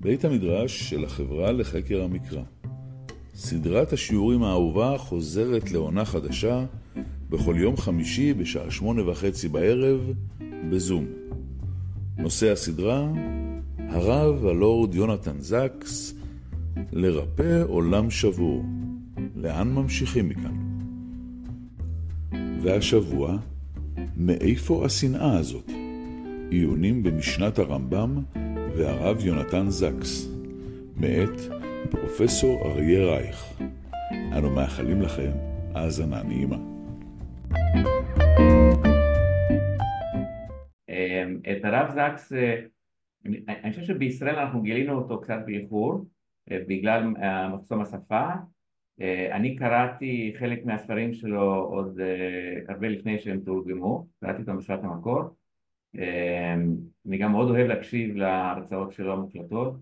בית המדרש של החברה לחקר המקרא. סדרת השיעורים האהובה חוזרת לעונה חדשה בכל יום חמישי בשעה שמונה וחצי בערב בזום. נושא הסדרה, הרב הלורד יונתן זקס, לרפא עולם שבור. לאן ממשיכים מכאן? והשבוע, מאיפה השנאה הזאת? עיונים במשנת הרמב"ם והרב יונתן זקס, מאת פרופסור אריה רייך. אנו מאחלים לכם האזנה נעימה. אמ, את הרב זקס, אה, אני חושב שבישראל אנחנו גילינו אותו קצת באיחור, אה, בגלל מחסום השפה. אה, אני קראתי חלק מהספרים שלו עוד הרבה לפני שהם תורגמו, קראתי אותם בשפת המקור. אמ, אני גם מאוד אוהב להקשיב להרצאות שלו המוקלטות.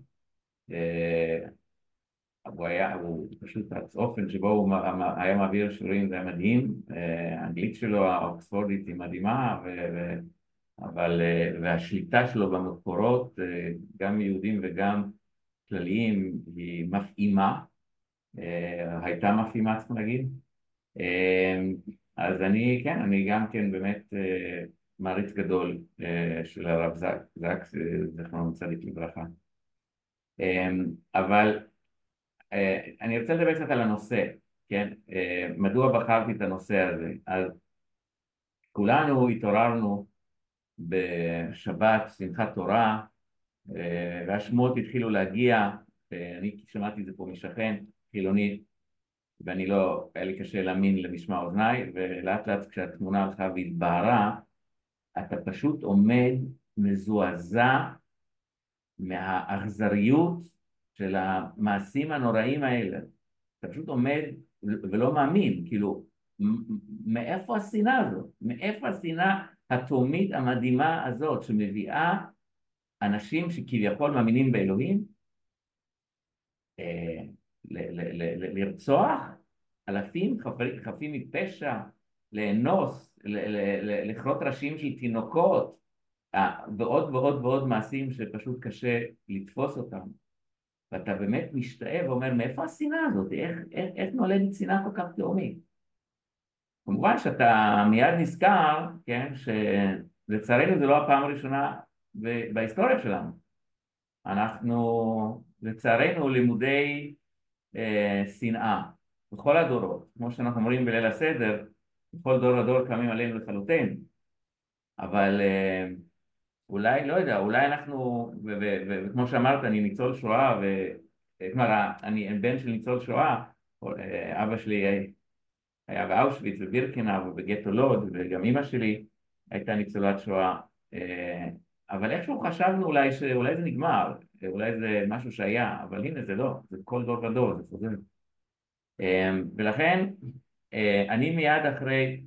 הוא היה, הוא פשוט האופן שבו הוא היה מעביר שיעורים זה היה מדהים, האנגלית שלו האוקספורדית היא מדהימה, ו... אבל, והשליטה שלו במקורות, גם יהודים וגם כלליים, היא מפעימה, הייתה מפעימה צריך להגיד. אז אני, כן, אני גם כן באמת מעריץ גדול של הרב זקס, זכרונו צדיק לברכה. אבל אני רוצה לדבר קצת על הנושא, כן? מדוע בחרתי את הנושא הזה? אז כולנו התעוררנו בשבת, שמחת תורה, והשמועות התחילו להגיע, אני שמעתי את זה פה משכן, חילוני, ואני לא, היה לי קשה להאמין למשמע אוזניי, ולאט לאט כשהתמונה הלכה והתבהרה, אתה פשוט עומד מזועזע מהאכזריות של המעשים הנוראים האלה. אתה פשוט עומד ולא מאמין, כאילו, מאיפה השנאה הזאת? מאיפה השנאה התהומית המדהימה הזאת שמביאה אנשים שכביכול מאמינים באלוהים אה, לרצוח אלפים חפים מפשע, לאנוס, לכרות ראשים של תינוקות אה, ועוד ועוד ועוד מעשים שפשוט קשה לתפוס אותם ואתה באמת משתאה ואומר מאיפה השנאה הזאת? איך, איך, איך נולדת שנאה כל כך תהומית? כמובן שאתה מיד נזכר, כן, שלצערנו זה לא הפעם הראשונה בהיסטוריה שלנו. אנחנו לצערנו לימודי אה, שנאה בכל הדורות, כמו שאנחנו אומרים בליל הסדר, בכל דור ודור קמים עלינו לחלוטין, אבל אה, אולי, לא יודע, אולי אנחנו, וכמו שאמרת, אני ניצול שואה, כלומר, אני בן של ניצול שואה, אה, אבא שלי היה באושוויץ ובירקנאו ובגטו לוד, וגם אימא שלי הייתה ניצולת שואה, אה, אבל איכשהו חשבנו אולי שאולי זה נגמר, אולי זה משהו שהיה, אבל הנה זה לא, זה כל דור ודור, זה חוזר. אה, ולכן אני מיד אחרי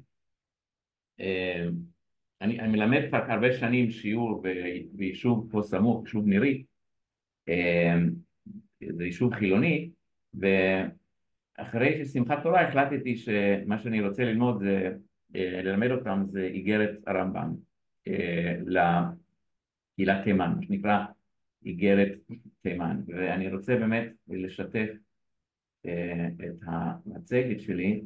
אני, אני מלמד כבר הרבה שנים שיעור ביישוב פה סמוך, יישוב נירי, אמ, זה יישוב חילוני, ואחרי ששמחת תורה החלטתי שמה שאני רוצה ללמוד זה, אה, ללמד אותם זה איגרת הרמב"ם אה, לקהילת תימן, מה שנקרא איגרת תימן, ואני רוצה באמת לשתף אה, את המצגת שלי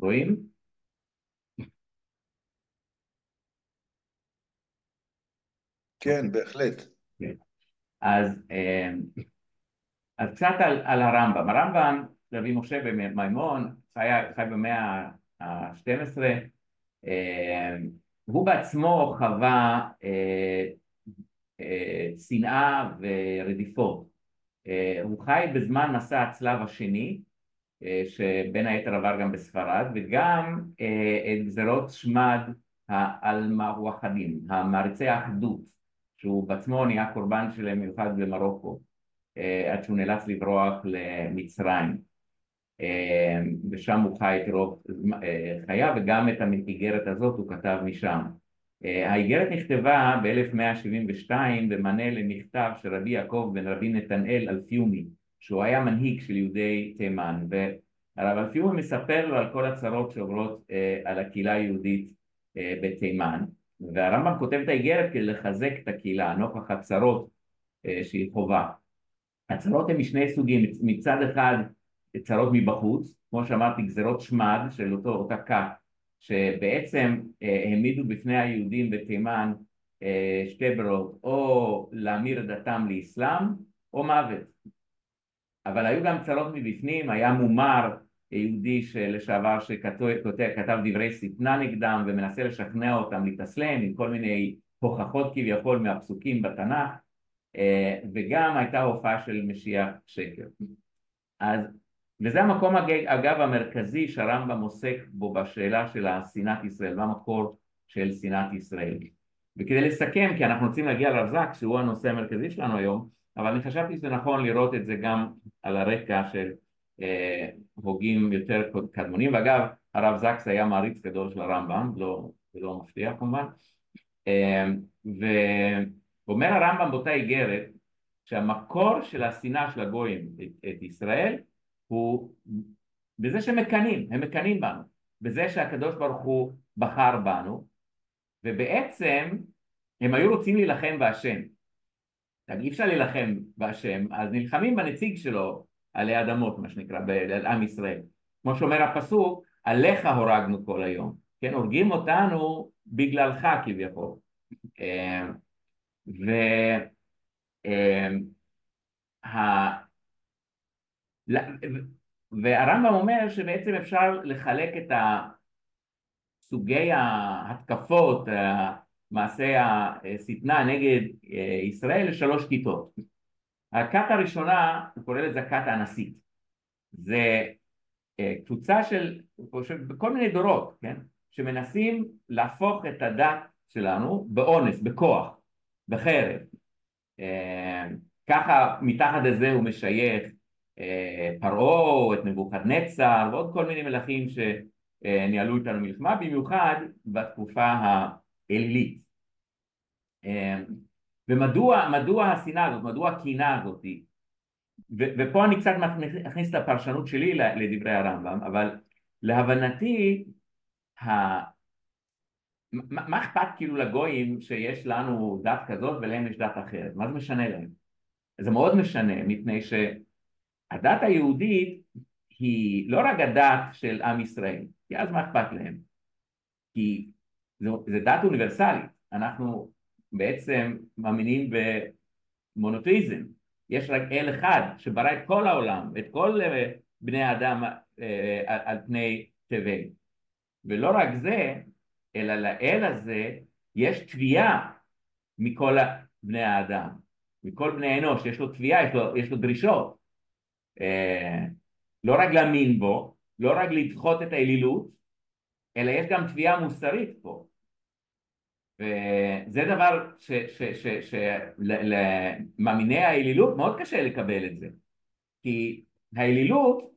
רואים? כן, בהחלט. כן. אז, אה, אז קצת על, על הרמב"ם. הרמב"ם, רבי משה במימון, חי, חי במאה ה-12, אה, הוא בעצמו חווה אה, שנאה ורדיפות. הוא חי בזמן מסע הצלב השני, שבין היתר עבר גם בספרד, וגם אה, את גזרות שמד האלמווחדים, המעריצי האחדות, שהוא בעצמו נהיה קורבן שלהם מיוחד במרוקו, אה, עד שהוא נאלץ לברוח למצרים. ושם הוא חי את רוב חייו, וגם את האיגרת הזאת הוא כתב משם. האיגרת נכתבה ב-1172 במענה למכתב של רבי יעקב בן רבי נתנאל אלפיומי שהוא היה מנהיג של יהודי תימן הרב אלפיורי מספר לו על כל הצרות שעוברות אה, על הקהילה היהודית אה, בתימן, והרמב"ם כותב את האיגרת כדי לחזק את הקהילה, נוכח הצרות אה, שהיא חובה. הצרות הן משני סוגים, מצד אחד צרות מבחוץ, כמו שאמרתי גזרות שמד של אותו, אותה כת, שבעצם אה, העמידו בפני היהודים בתימן אה, שתי ברירות, או להמיר את דתם לאסלאם או מוות. אבל היו גם צרות מבפנים, היה מומר יהודי לשעבר שכתב דברי שטנה נגדם ומנסה לשכנע אותם להתאסלם עם כל מיני הוכחות כביכול מהפסוקים בתנ"ך אה, וגם הייתה הופעה של משיח שקר. אז, וזה המקום אגב המרכזי שהרמב"ם עוסק בו בשאלה של שנאת ישראל, מה המקור של שנאת ישראל. וכדי לסכם, כי אנחנו רוצים להגיע לרב זק שהוא הנושא המרכזי שלנו היום, אבל אני חשבתי שזה נכון לראות את זה גם על הרקע של אה, הוגים יותר קדמונים, ואגב הרב זקס היה מעריץ גדול של הרמב"ם, לא, זה לא מפתיע כמובן, אה, ואומר הרמב"ם באותה איגרת שהמקור של השנאה של הגויים את, את ישראל הוא בזה שהם מקנאים, הם מקנאים בנו, בזה שהקדוש ברוך הוא בחר בנו, ובעצם הם היו רוצים להילחם בהשם. אי אפשר להילחם בהשם, אז נלחמים בנציג שלו עלי אדמות, מה שנקרא, על עם ישראל. כמו שאומר הפסוק, עליך הורגנו כל היום. כן, הורגים אותנו בגללך כביכול. אה, ו... אה, והרמב"ם אומר שבעצם אפשר לחלק את סוגי ההתקפות, מעשי השטנה נגד אה, ישראל לשלוש כיתות. הכת הראשונה, הוא קורא לזה הכת הנשית. זה אה, קבוצה של, בכל מיני דורות, כן? שמנסים להפוך את הדת שלנו באונס, בכוח, בחרב. אה, ככה מתחת לזה הוא משייך פרעה, את נבוכדנצר ועוד כל מיני מלכים שניהלו איתנו מלחמה, במיוחד בתקופה האלילית. ומדוע מדוע השנאה הזאת, מדוע הקנאה הזאת, ו- ופה אני קצת מכניס את הפרשנות שלי לדברי הרמב"ם, אבל להבנתי, ה... מה אכפת כאילו לגויים שיש לנו דת כזאת ולהם יש דת אחרת? מה זה משנה להם? זה מאוד משנה, מפני שהדת היהודית היא לא רק הדת של עם ישראל, כי אז מה אכפת להם? כי זו, זו דת אוניברסלית, אנחנו בעצם מאמינים במונותאיזם, יש רק אל אחד שברא את כל העולם, את כל אה, בני האדם אה, על פני תבל. ולא רק זה, אלא לאל הזה יש תביעה מכל בני האדם, מכל בני האנוש, יש לו תביעה, יש לו, יש לו דרישות. אה, לא רק להאמין בו, לא רק לדחות את האלילות, אלא יש גם תביעה מוסרית פה. וזה דבר שלמאמיני האלילות מאוד קשה לקבל את זה. כי האלילות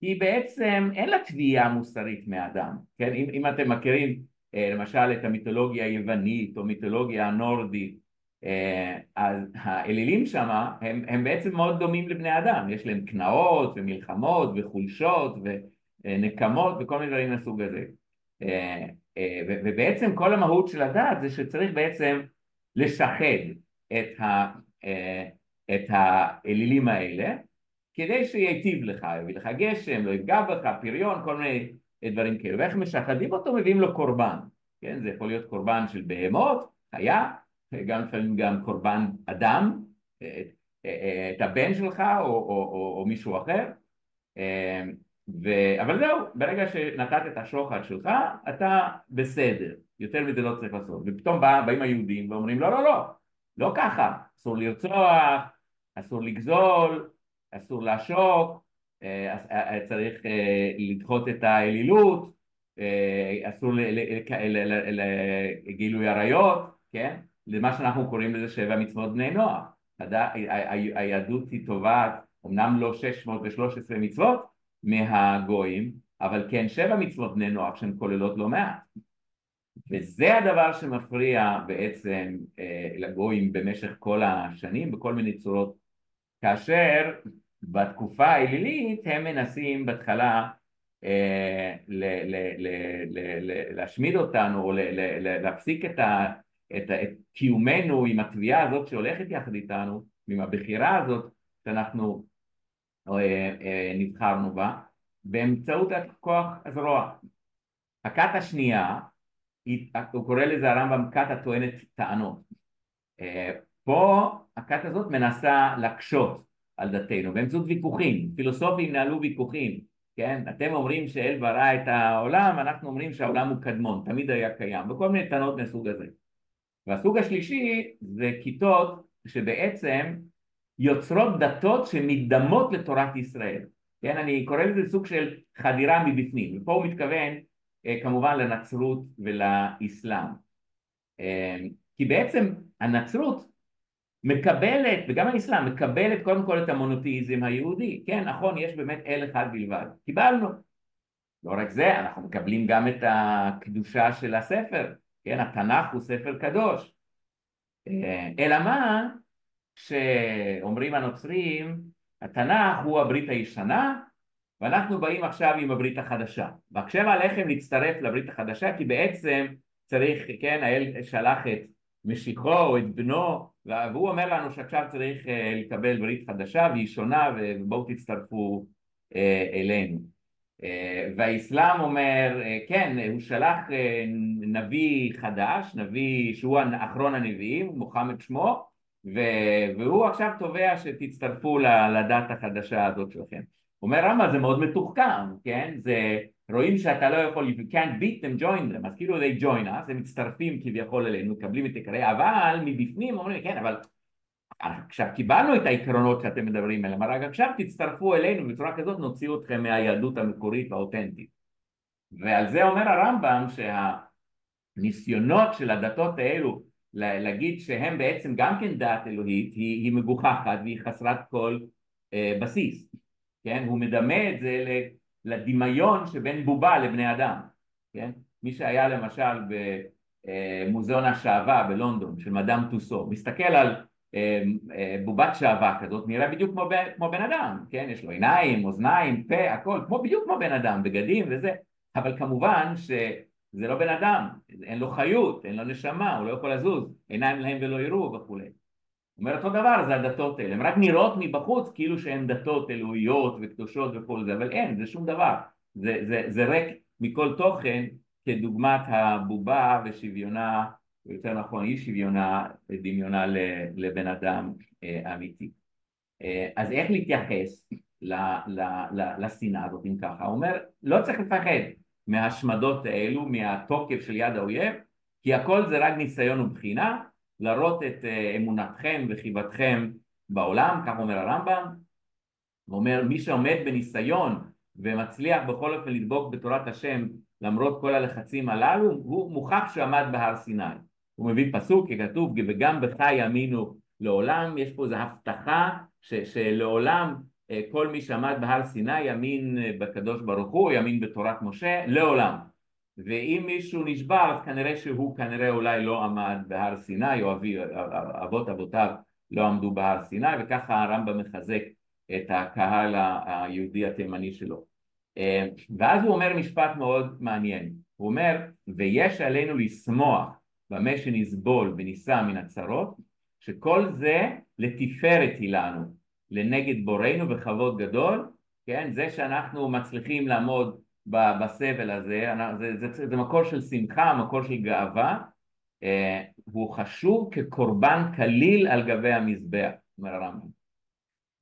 היא בעצם אין לה תביעה מוסרית מאדם כן? אם, אם אתם מכירים אה, למשל את המיתולוגיה היוונית או מיתולוגיה הנורדית אה, אז האלילים שם הם, הם בעצם מאוד דומים לבני אדם. יש להם קנאות ומלחמות וחולשות ונקמות וכל מיני דברים מהסוג הזה. אה, ובעצם כל המהות של הדת זה שצריך בעצם לשחד את, ה, אה, את האלילים האלה כדי שייטיב לך, יביא לך גשם, לא יפגע בך, פריון, כל מיני דברים כאלה. ואיך משחדים אותו? מביאים לו קורבן, כן? זה יכול להיות קורבן של בהמות, חיה, גם לפעמים גם קורבן אדם, את הבן שלך או, או, או, או מישהו אחר. ו... אבל זהו, ברגע שנתת את השוחד שלך, אתה בסדר, יותר מזה לא צריך לעשות. ופתאום בא, באים היהודים ואומרים לא, לא, לא, לא ככה, אסור לרצוח, אסור לגזול, אסור לעשוק, אה, אה, צריך אה, לדחות את האלילות, אסור לגילוי עריות, כן? למה שאנחנו קוראים לזה שבע מצוות בני נוח. היהדות היא טובה, אמנם לא 613 מצוות, מהגויים, אבל כן שבע מצוות בני נוח שהן כוללות לא מעט. וזה הדבר שמפריע בעצם אה, לגויים במשך כל השנים בכל מיני צורות, כאשר בתקופה האלילית הם מנסים בהתחלה אה, להשמיד אותנו או להפסיק את, ה, את, את קיומנו עם התביעה הזאת שהולכת יחד איתנו, עם הבחירה הזאת שאנחנו נבחרנו בה, באמצעות הכוח הזרוע. הכת השנייה, הוא קורא לזה הרמב"ם כת הטוענת טענות. פה הכת הזאת מנסה להקשות על דתנו באמצעות ויכוחים, פילוסופים נהלו ויכוחים, כן? אתם אומרים שאל ברא את העולם, אנחנו אומרים שהעולם הוא קדמון, תמיד היה קיים, וכל מיני טענות מהסוג הזה. והסוג השלישי זה כיתות שבעצם יוצרות דתות שמדמות לתורת ישראל, כן? אני קורא לזה סוג של חדירה מבפנים, ופה הוא מתכוון אה, כמובן לנצרות ולאסלאם. אה, כי בעצם הנצרות מקבלת, וגם האסלאם מקבלת קודם כל את המונותאיזם היהודי, כן נכון יש באמת אל אחד בלבד, קיבלנו, לא רק זה אנחנו מקבלים גם את הקדושה של הספר, כן התנ"ך הוא ספר קדוש, אה, אלא מה שאומרים הנוצרים התנ"ך הוא הברית הישנה ואנחנו באים עכשיו עם הברית החדשה, והקשב עליכם להצטרף לברית החדשה כי בעצם צריך, כן, האל שלח את משיחו או את בנו והוא אומר לנו שעכשיו צריך אה, לקבל ברית חדשה והיא שונה ובואו תצטרפו אה, אלינו. אה, והאסלאם אומר כן הוא שלח נביא חדש נביא שהוא אחרון הנביאים מוחמד שמו והוא עכשיו תובע שתצטרפו לדת החדשה הזאת שלכם. אומר רמב"ם זה מאוד מתוחכם כן? זה רואים שאתה לא יכול, you can't beat them, join them, אז כאילו they join us, הם מצטרפים כביכול אלינו, מקבלים את עיקרי, אבל מבפנים אומרים, כן, אבל עכשיו קיבלנו את העקרונות שאתם מדברים עליהם, רק עכשיו תצטרפו אלינו בצורה כזאת נוציא אתכם מהיהדות המקורית והאותנטית. ועל זה אומר הרמב"ם שהניסיונות של הדתות האלו להגיד שהם בעצם גם כן דת אלוהית היא, היא מגוחכת והיא חסרת כל אה, בסיס, כן? הוא מדמה את זה לדמיון שבין בובה לבני אדם, כן? מי שהיה למשל במוזיאון השעווה בלונדון של מדאם טוסו, מסתכל על אה, אה, בובת שעווה כזאת, נראה בדיוק כמו, כמו בן אדם, כן? יש לו עיניים, אוזניים, פה, הכל, כמו בדיוק כמו בן אדם, בגדים וזה, אבל כמובן שזה לא בן אדם, אין לו חיות, אין לו נשמה, הוא לא יכול לזוז, עיניים להם ולא יראו וכולי. אומר אותו דבר זה הדתות האלה, הן רק נראות מבחוץ כאילו שהן דתות אלוהיות וקדושות וכל זה, אבל אין, זה שום דבר, זה, זה, זה ריק מכל תוכן כדוגמת הבובה ושוויונה, יותר נכון אי שוויונה ודמיונה לבן אדם אה, אמיתי. אה, אז איך להתייחס לשנאה הזאת אם ככה? הוא אומר לא צריך לפחד מההשמדות האלו, מהתוקף של יד האויב, כי הכל זה רק ניסיון ובחינה להראות את אה, אמונתכם וחיבתכם בעולם, כך אומר הרמב"ם, הוא אומר מי שעומד בניסיון ומצליח בכל אופן לדבוק בתורת השם למרות כל הלחצים הללו, הוא מוכח שעמד בהר סיני. הוא מביא פסוק ככתוב וגם בך יאמינו לעולם, יש פה איזו הבטחה ש, שלעולם כל מי שעמד בהר סיני יאמין אה, בקדוש ברוך הוא, יאמין בתורת משה, לעולם. ואם מישהו נשבר אז כנראה שהוא כנראה אולי לא עמד בהר סיני או אבי, אבות אבותיו לא עמדו בהר סיני וככה הרמב"ם מחזק את הקהל היהודי התימני שלו. אה, ואז הוא אומר משפט מאוד מעניין. הוא אומר ויש עלינו לשמוח במה שנסבול ונישא מן הצרות שכל זה לתפארת היא לנו לנגד בורנו בכבוד גדול כן? זה שאנחנו מצליחים לעמוד בסבל הזה, זה, זה, זה, זה מקור של שמחה, מקור של גאווה, אה, הוא חשוב כקורבן קליל על גבי המזבח, אומר הרמב"ם,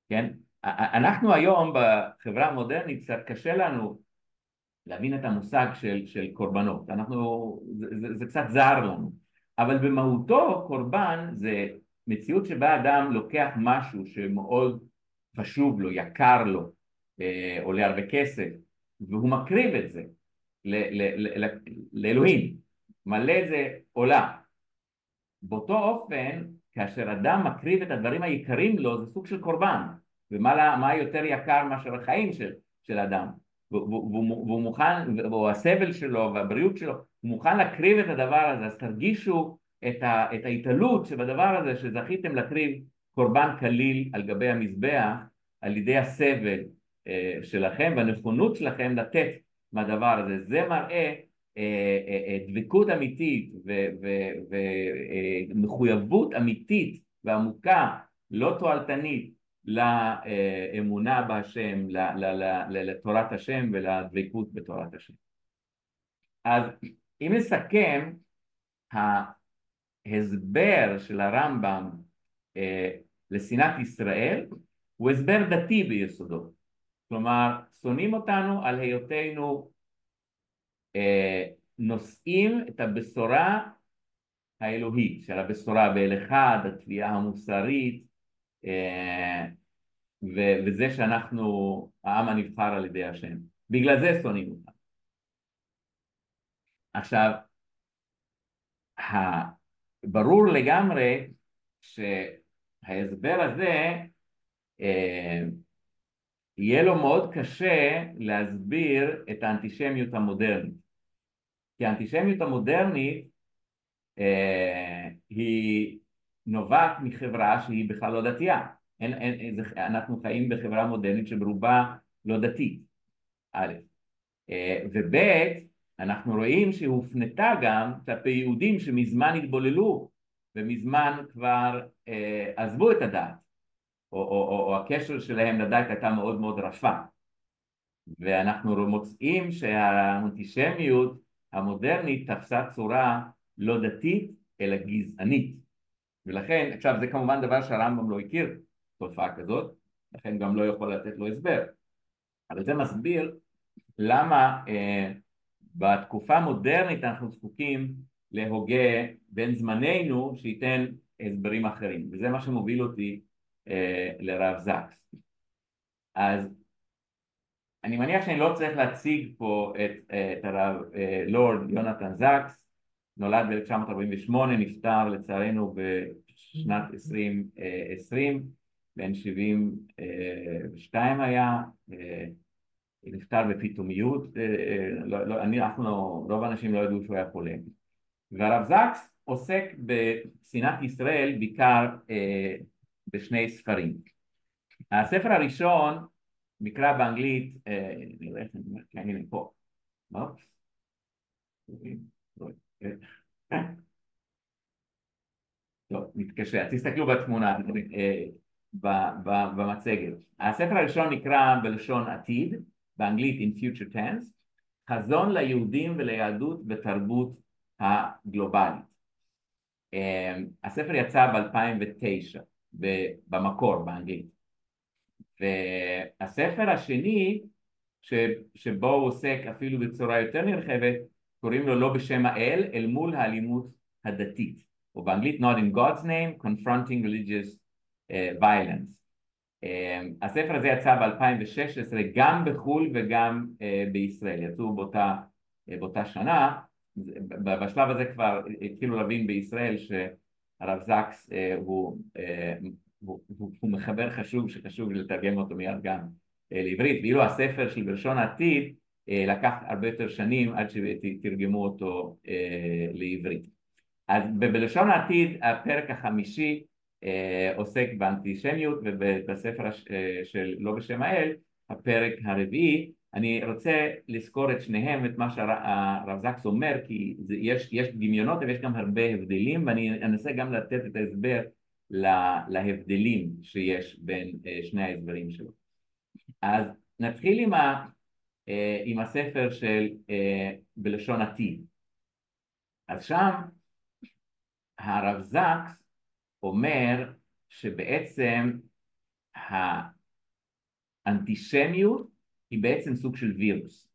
כן? אנחנו היום בחברה המודרנית קצת קשה לנו להבין את המושג של, של קורבנות, אנחנו, זה, זה, זה קצת זר לנו, אבל במהותו קורבן זה מציאות שבה אדם לוקח משהו שמאוד חשוב לו, יקר לו, אה, עולה הרבה כסף, והוא מקריב את זה לאלוהים, מלא זה עולה. באותו אופן, כאשר אדם מקריב את הדברים היקרים לו, זה סוג של קורבן, ומה יותר יקר מאשר החיים של, של אדם, והוא מוכן, או הסבל שלו והבריאות שלו, הוא מוכן להקריב את הדבר הזה, אז תרגישו את, ה, את ההתעלות שבדבר הזה שזכיתם להקריב קורבן קליל על גבי המזבח על ידי הסבל אה, שלכם והנכונות שלכם לתת מהדבר הזה. זה מראה דבקות אמיתית ומחויבות אמיתית ועמוקה, לא תועלתנית, לאמונה בהשם, לתורת השם ולדבקות בתורת השם. אז אם נסכם, ההסבר של הרמב"ם אה, לשנאת ישראל הוא הסבר דתי ביסודו. כלומר, שונאים אותנו על היותנו אה, נושאים את הבשורה האלוהית, של הבשורה באל אחד, התביעה המוסרית, אה, וזה שאנחנו העם הנבחר על ידי השם. בגלל זה שונאים אותנו. עכשיו, ברור לגמרי שההסבר הזה אה, יהיה לו מאוד קשה להסביר את האנטישמיות המודרנית. כי האנטישמיות המודרנית אה, היא נובעת מחברה שהיא בכלל לא דתייה. אין, אין, זה, אנחנו חיים בחברה מודרנית שברובה לא דתית, א', אה, וב', אנחנו רואים שהיא הופנתה גם כלפי יהודים שמזמן התבוללו ומזמן כבר אה, עזבו את הדת, או, או, או, או הקשר שלהם לדת הייתה מאוד מאוד רפה. ואנחנו מוצאים שהאנטישמיות המודרנית תפסה צורה לא דתית אלא גזענית. ולכן, עכשיו זה כמובן דבר שהרמב"ם לא הכיר תופעה כזאת, לכן גם לא יכול לתת לו הסבר. אבל זה מסביר למה אה, בתקופה המודרנית אנחנו זקוקים להוגה בן זמננו שייתן הסברים אחרים, וזה מה שמוביל אותי אה, לרב זקס. אז אני מניח שאני לא צריך להציג פה את, אה, את הרב אה, לורד יונתן זקס, נולד ב-1948, נפטר לצערנו בשנת 2020, בן 72 היה, אה, נפטר בפתאומיות, אה, אה, לא, לא, אני, אנחנו, רוב האנשים לא ידעו שהוא היה חולה. והרב זקס עוסק בשנאת ישראל בעיקר אה, בשני ספרים. הספר הראשון נקרא באנגלית, אה, נראה איך אני אומר, כן, הנה פה, טוב, מתקשר, תסתכלו בתמונה, במצגת. הספר הראשון נקרא בלשון עתיד, באנגלית in future tense, חזון ליהודים וליהדות בתרבות הגלובלית. אמ, הספר יצא ב-2009 במקור באנגלית. והספר השני שבו הוא עוסק אפילו בצורה יותר נרחבת קוראים לו לא בשם האל אל מול האלימות הדתית או באנגלית Not in God's name Confronting Religious uh, Violence הספר הזה יצא ב-2016 גם בחו"ל וגם אה, בישראל, יצאו באותה, אה, באותה שנה, בשלב הזה כבר התחילו להבין בישראל שהרב זקס אה, הוא, הוא, הוא, הוא מחבר חשוב שחשוב לתרגם אותו מיד גם לעברית, ואילו הספר של בלשון העתיד לקח הרבה יותר שנים עד שתרגמו אותו לעברית. אז בלשון העתיד הפרק החמישי עוסק באנטישמיות ובספר אה, של לא בשם האל, הפרק הרביעי, אני רוצה לזכור את שניהם, את מה שהרב זקס אומר, כי יש, יש דמיונות ויש גם הרבה הבדלים, ואני אנסה גם לתת את ההסבר לה, להבדלים שיש בין אה, שני ההסברים שלו. אז נתחיל עם, ה, עם הספר של בלשון עתיד. אז שם הרב זקס אומר שבעצם האנטישמיות היא בעצם סוג של וירוס.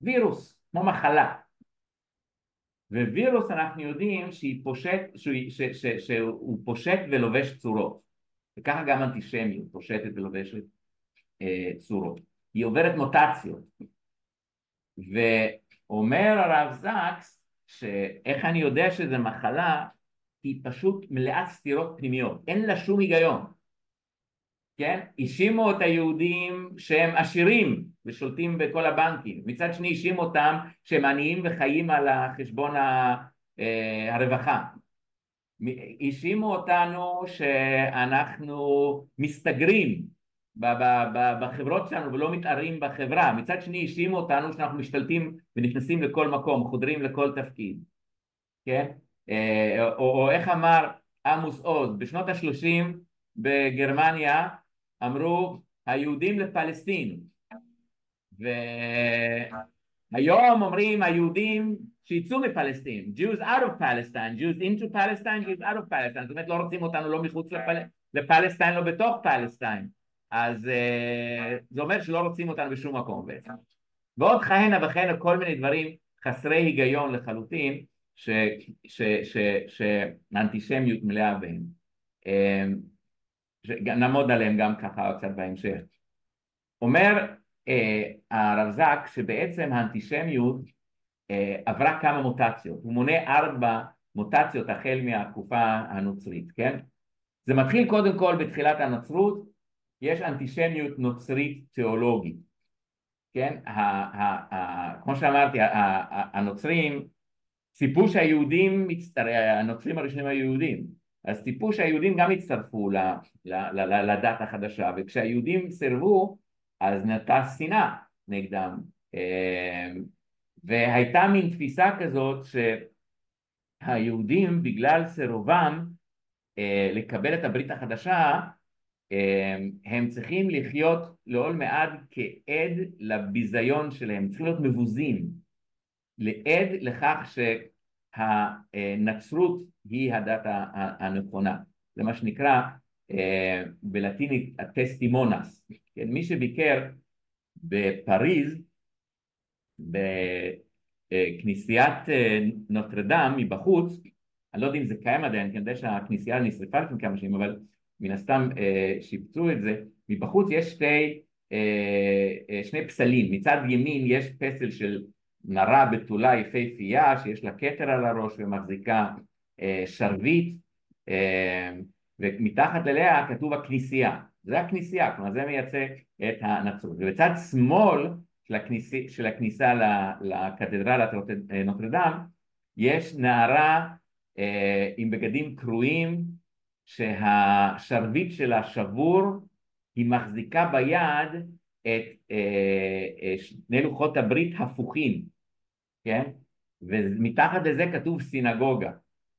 וירוס, כמו מחלה. ווירוס אנחנו יודעים פושט, שהוא, ש, ש, ש, שהוא פושט ולובש צורות. וככה גם אנטישמיות פושטת ולובשת אה, צורות. היא עוברת מוטציות. ואומר הרב זקס שאיך אני יודע שזה מחלה היא פשוט מלאת סתירות פנימיות, אין לה שום היגיון, כן? האשימו את היהודים שהם עשירים ושולטים בכל הבנקים, מצד שני האשימו אותם שהם עניים וחיים על חשבון אה, הרווחה, האשימו אותנו שאנחנו מסתגרים בחברות שלנו ולא מתערים בחברה, מצד שני האשימו אותנו שאנחנו משתלטים ונכנסים לכל מקום, חודרים לכל תפקיד, כן? אה, או, או איך אמר עמוס עוז, בשנות השלושים בגרמניה אמרו היהודים לפלסטין. והיום אומרים היהודים שיצאו מפלסטין, Jews out of Palestine, Jews into Palestine, Jews out of Palestine, זאת אומרת לא רוצים אותנו לא מחוץ לפל... לפלסטין, לא בתוך פלסטין, אז uh, זה אומר שלא רוצים אותנו בשום מקום בעצם. ועוד כהנה וכהנה כל מיני דברים חסרי היגיון לחלוטין, שהאנטישמיות מלאה בהם. uh, נעמוד עליהם גם ככה קצת בהמשך. אומר uh, הרב זק שבעצם האנטישמיות אה, עברה כמה מוטציות, הוא מונה ארבע מוטציות החל מהתקופה הנוצרית, כן? זה מתחיל קודם כל בתחילת הנצרות, יש אנטישמיות נוצרית תיאולוגית, כן? כמו שאמרתי, הנוצרים ציפו שהיהודים, הנוצרים הראשונים היו יהודים, אז ציפו שהיהודים גם יצטרפו לדת החדשה, וכשהיהודים סירבו אז נטעה שנאה נגדם. אה, והייתה מין תפיסה כזאת שהיהודים בגלל סירובם אה, לקבל את הברית החדשה אה, הם צריכים לחיות לעול מעד כעד לביזיון שלהם, צריכים להיות מבוזים, לעד לכך שהנצרות היא הדת הנכונה, זה מה שנקרא אה, בלטינית הטסטימונס, כן? מי שביקר בפריז בכנסיית אה, נוטרדם מבחוץ, אני לא יודע אם זה קיים עדיין, כי אני יודע שהכנסייה נשרפה לפני כמה שנים, אבל מן הסתם אה, שיפצו את זה, מבחוץ יש שתי, שני פסלים, מצד ימין יש פסל של נרה בתולה יפהפייה שיש לה כתר על הראש ומחזיקה שרביט ומתחת אליה כתוב הכנסייה, זה הכנסייה, כלומר זה מייצג את הנצרות. ובצד שמאל של, הכניסי, של הכניסה לקתדרלת נוטרדם, יש נערה אה, עם בגדים קרועים שהשרביט שלה שבור, היא מחזיקה ביד את אה, אה, שני לוחות הברית הפוכים, כן? ומתחת לזה כתוב סינגוגה,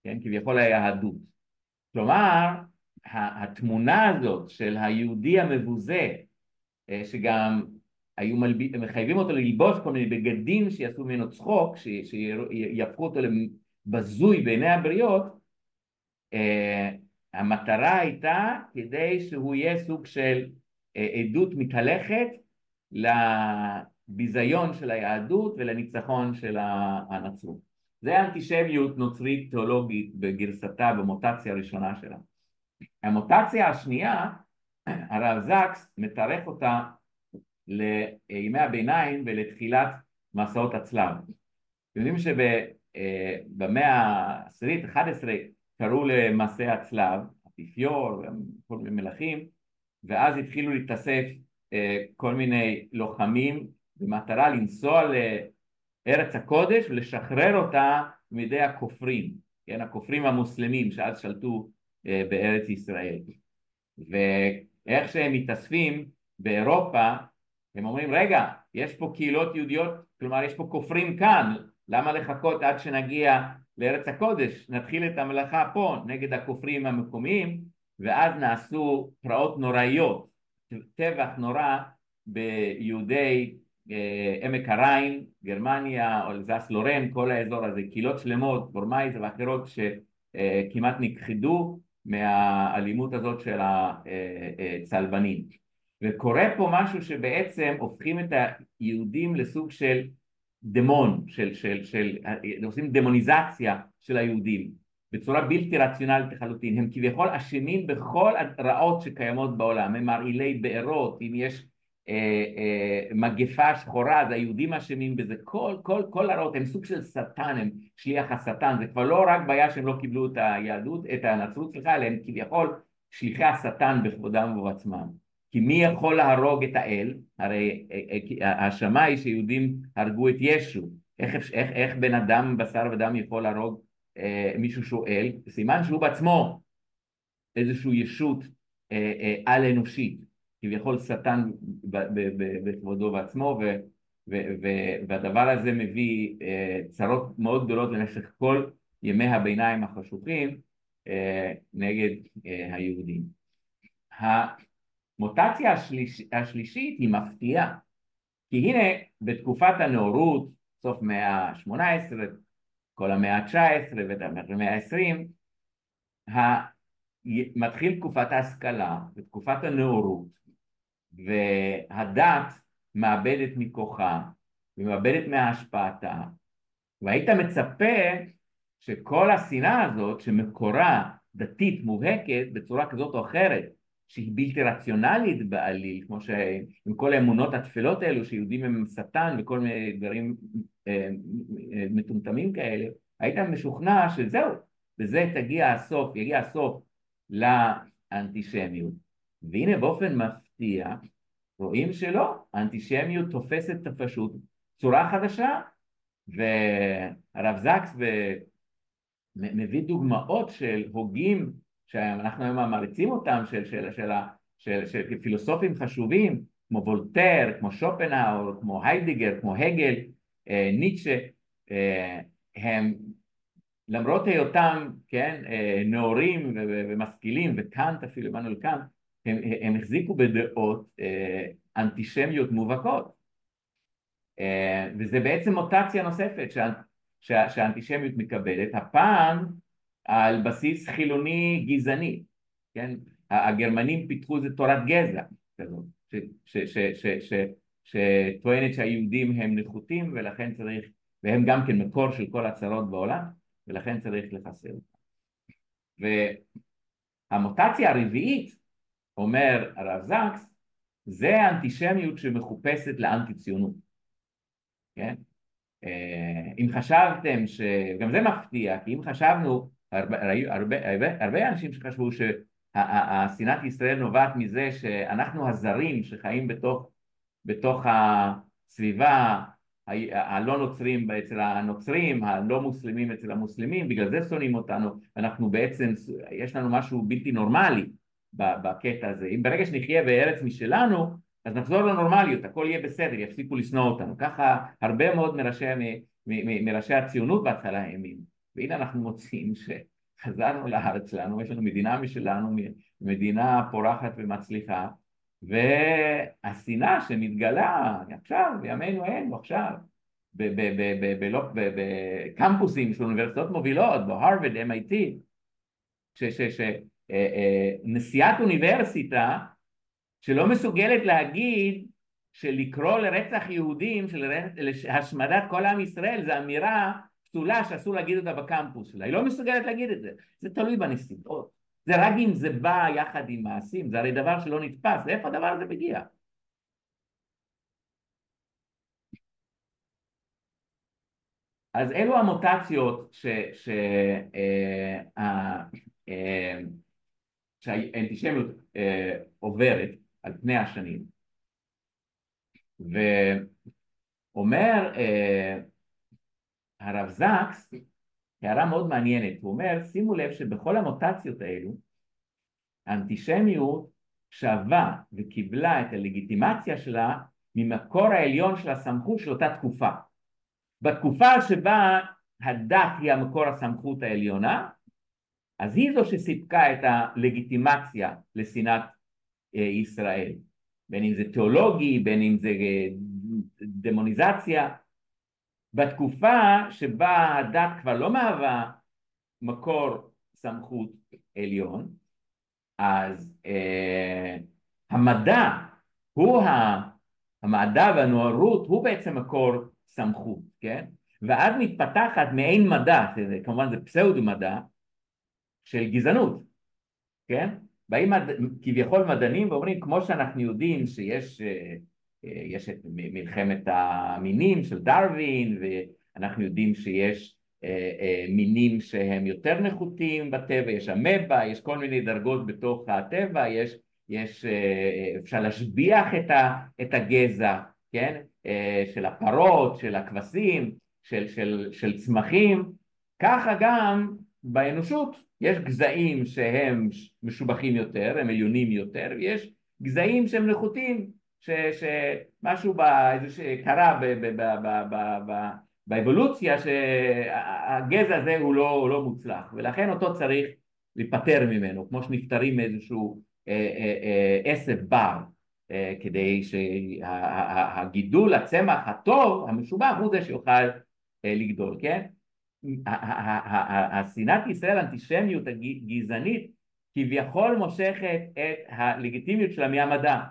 כן? כביכול היהדות. כלומר, התמונה הזאת של היהודי המבוזה, אה, שגם היו מלב... מחייבים אותו ללבוש כל מיני בגדים שיעשו ממנו צחוק, ש... שיהפכו אותו לבזוי בעיני הבריות, uh, המטרה הייתה כדי שהוא יהיה סוג של uh, עדות מתהלכת לביזיון של היהדות ולניצחון של הנצרות. זה אנטישמיות נוצרית תיאולוגית בגרסתה במוטציה הראשונה שלה. המוטציה השנייה, הרב זקס מתארך אותה לימי הביניים ולתחילת מסעות הצלב. אתם יודעים שבמאה העשירית, 11, קראו למסעי הצלב, אפיפיור, כל מיני מלכים, ואז התחילו להתאסף אה, כל מיני לוחמים במטרה לנסוע לארץ הקודש ולשחרר אותה מידי הכופרים, כן, הכופרים המוסלמים שאז שלטו אה, בארץ ישראל. ואיך שהם מתאספים באירופה הם אומרים רגע יש פה קהילות יהודיות כלומר יש פה כופרים כאן למה לחכות עד שנגיע לארץ הקודש נתחיל את המלאכה פה נגד הכופרים המקומיים ואז נעשו פרעות נוראיות טבח נורא ביהודי עמק הריין, גרמניה, אלזס לורן, כל האזור הזה, קהילות שלמות, בורמייז ואחרות שכמעט נכחדו מהאלימות הזאת של הצלבנים. וקורה פה משהו שבעצם הופכים את היהודים לסוג של דמון, של, של, של, עושים דמוניזציה של היהודים בצורה בלתי רציונלית לחלוטין, הם כביכול אשמים בכל הרעות שקיימות בעולם, הם מרעילי בארות, אם יש אה, אה, מגפה שחורה אז היהודים אשמים בזה, כל, כל, כל הרעות הם סוג של שטן, הם שליח השטן, זה כבר לא רק בעיה שהם לא קיבלו את היהדות, את הנצרות, סליחה, אלא הם כביכול שליחי השטן בכבודם ובעצמם כי מי יכול להרוג את האל? הרי ההאשמה היא שיהודים הרגו את ישו. איך, איך, איך בן אדם בשר ודם יכול להרוג אה, מישהו שהוא אל? סימן שהוא בעצמו איזושהי ישות אה, אה, על אנושית. כביכול שטן בכבודו בעצמו ו, ו, ו, והדבר הזה מביא אה, צרות מאוד גדולות למשך כל ימי הביניים החשוכים אה, נגד אה, היהודים. המוטציה השליש, השלישית היא מפתיעה כי הנה בתקופת הנאורות סוף מאה ה-18 כל המאה ה-19 והמאה ה-20 מתחיל תקופת ההשכלה ותקופת הנאורות והדת מאבדת מכוחה ומאבדת מהשפעתה והיית מצפה שכל השנאה הזאת שמקורה דתית מובהקת בצורה כזאת או אחרת שהיא בלתי רציונלית בעליל כמו שעם כל האמונות התפלות האלו שיהודים הם שטן וכל מיני דברים אה, אה, מטומטמים כאלה היית משוכנע שזהו בזה תגיע הסוף יגיע הסוף לאנטישמיות. והנה באופן מפתיע רואים שלא, האנטישמיות תופסת פשוט צורה חדשה והרב זקס מביא דוגמאות של הוגים שאנחנו היום מעריצים אותם של, של, של, של, של, של פילוסופים חשובים כמו וולטר, כמו שופנאור, כמו היידיגר, כמו הגל, אה, ניטשה, אה, הם למרות היותם כן, אה, נאורים ומשכילים וקאנט אפילו, עמנואל קאנט הם, הם החזיקו בדעות אה, אנטישמיות מובהקות אה, וזה בעצם מוטציה נוספת שה, שה, שהאנטישמיות מקבלת, הפעם על בסיס חילוני גזעני, כן? הגרמנים פיתחו איזה תורת גזע כזאת, שטוענת שהיהודים הם נחותים ולכן צריך, והם גם כן מקור של כל הצרות בעולם ולכן צריך לחסל אותם. והמוטציה הרביעית אומר הרב זקס, זה האנטישמיות שמחופשת לאנטי ציונות, כן? אה, אם חשבתם, ש... גם זה מפתיע, כי אם חשבנו, הרבה, הרבה, הרבה, אנשים שחשבו שהשנאת ישראל נובעת מזה שאנחנו הזרים שחיים בתוך, בתוך הסביבה הלא נוצרים אצל הנוצרים, הלא מוסלמים אצל המוסלמים, בגלל זה שונאים אותנו, אנחנו בעצם, יש לנו משהו בלתי נורמלי בקטע הזה. אם ברגע שנחיה בארץ משלנו, אז נחזור לנורמליות, הכל יהיה בסדר, יפסיקו לשנוא אותנו. ככה הרבה מאוד מראשי, מראשי הציונות בהתחלה האמינו. והנה אנחנו מוצאים שחזרנו לארץ שלנו, יש לנו מדינה משלנו, מדינה פורחת ומצליחה, והשנאה שמתגלה עכשיו, בימינו אלו, עכשיו, בקמפוסים של אוניברסיטאות מובילות, בהרווארד, MIT, שנשיאת אוניברסיטה שלא מסוגלת להגיד שלקרוא לרצח יהודים, של השמדת כל עם ישראל, זו אמירה פסולה שאסור להגיד אותה בקמפוס שלה, היא לא מסוגלת להגיד את זה, זה תלוי בנסיבות, זה רק אם זה בא יחד עם מעשים, זה הרי דבר שלא נתפס, לאיפה הדבר הזה מגיע? אז אלו המוטציות ש... ש אה, אה, אה, שהאנטישמיות אה, עוברת על פני השנים. ואומר אה, הרב זקס הערה מאוד מעניינת, הוא אומר שימו לב שבכל המוטציות האלו האנטישמיות שווה וקיבלה את הלגיטימציה שלה ממקור העליון של הסמכות של אותה תקופה. בתקופה שבה הדת היא המקור הסמכות העליונה אז היא זו שסיפקה את הלגיטימציה לשנאת אה, ישראל, בין אם זה תיאולוגי, בין אם זה אה, דמוניזציה. בתקופה שבה הדת כבר לא מהווה מקור סמכות עליון, אז אה, המדע הוא המדע והנוערות הוא בעצם מקור סמכות, כן? ואז מתפתחת מעין מדע, כמובן זה פסאודו מדע, של גזענות, כן? באים מד... כביכול מדענים ואומרים כמו שאנחנו יודעים שיש אה, אה, יש את מלחמת המינים של דרווין ואנחנו יודעים שיש אה, מינים שהם יותר נחותים בטבע, יש אמבה, יש כל מיני דרגות בתוך הטבע, יש, יש אפשר להשביח את, ה, את הגזע, כן? של הפרות, של הכבשים, של, של, של צמחים, ככה גם באנושות יש גזעים שהם משובחים יותר, הם עליונים יותר, ויש גזעים שהם נחותים, שמשהו קרה באבולוציה שהגזע הזה הוא לא, הוא לא מוצלח ולכן אותו צריך להיפטר ממנו כמו שנפטרים מאיזשהו אה, אה, אה, עשב בר כדי שהגידול הצמח הטוב המשובח הוא זה שיוכל לגדול כן השנאת ישראל האנטישמיות הגזענית כביכול מושכת את הלגיטימיות שלה מהמדע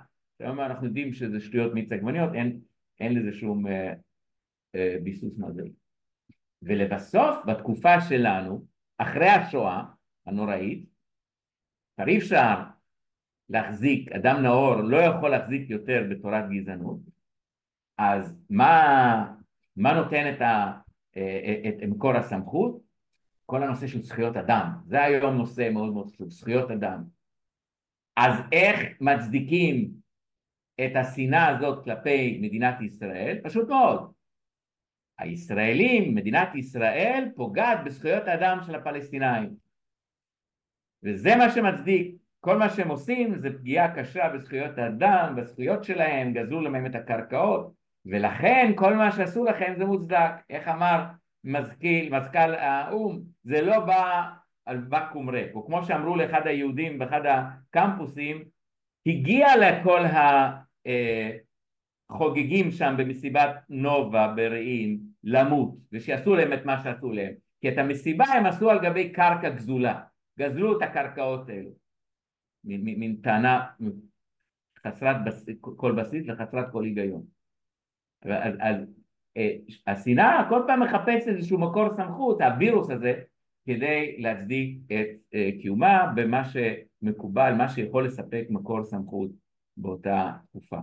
היום אנחנו יודעים שזה שטויות מיץ עגבניות אין, אין לזה שום אה, אה, ביסוס מדעי ולבסוף בתקופה שלנו אחרי השואה הנוראית כבר אי אפשר להחזיק, אדם נאור לא יכול להחזיק יותר בתורת גזענות אז מה, מה נותן את, ה, את, את מקור הסמכות? כל הנושא של זכויות אדם. זה היום נושא מאוד מאוד חשוב, זכויות אדם. אז איך מצדיקים את השנאה הזאת כלפי מדינת ישראל? פשוט מאוד. הישראלים, מדינת ישראל פוגעת בזכויות האדם של הפלסטינאים. וזה מה שמצדיק. כל מה שהם עושים זה פגיעה קשה בזכויות האדם, בזכויות שלהם, גזלו להם את הקרקעות ולכן כל מה שעשו לכם זה מוצדק. איך אמר מזכיל, מזכ"ל האו"ם? זה לא בא על ואקום ריק. או כמו שאמרו לאחד היהודים באחד הקמפוסים הגיע לכל החוגגים שם במסיבת נובה ברעים למות ושיעשו להם את מה שעשו להם. כי את המסיבה הם עשו על גבי קרקע גזולה. גזלו את הקרקעות האלו. מין טענה חסרת בס... כל בסיס וחסרת כל היגיון אז, אז אה, השנאה כל פעם מחפשת איזשהו מקור סמכות, הווירוס הזה, כדי להצדיק את אה, קיומה במה שמקובל, מה שיכול לספק מקור סמכות באותה תקופה.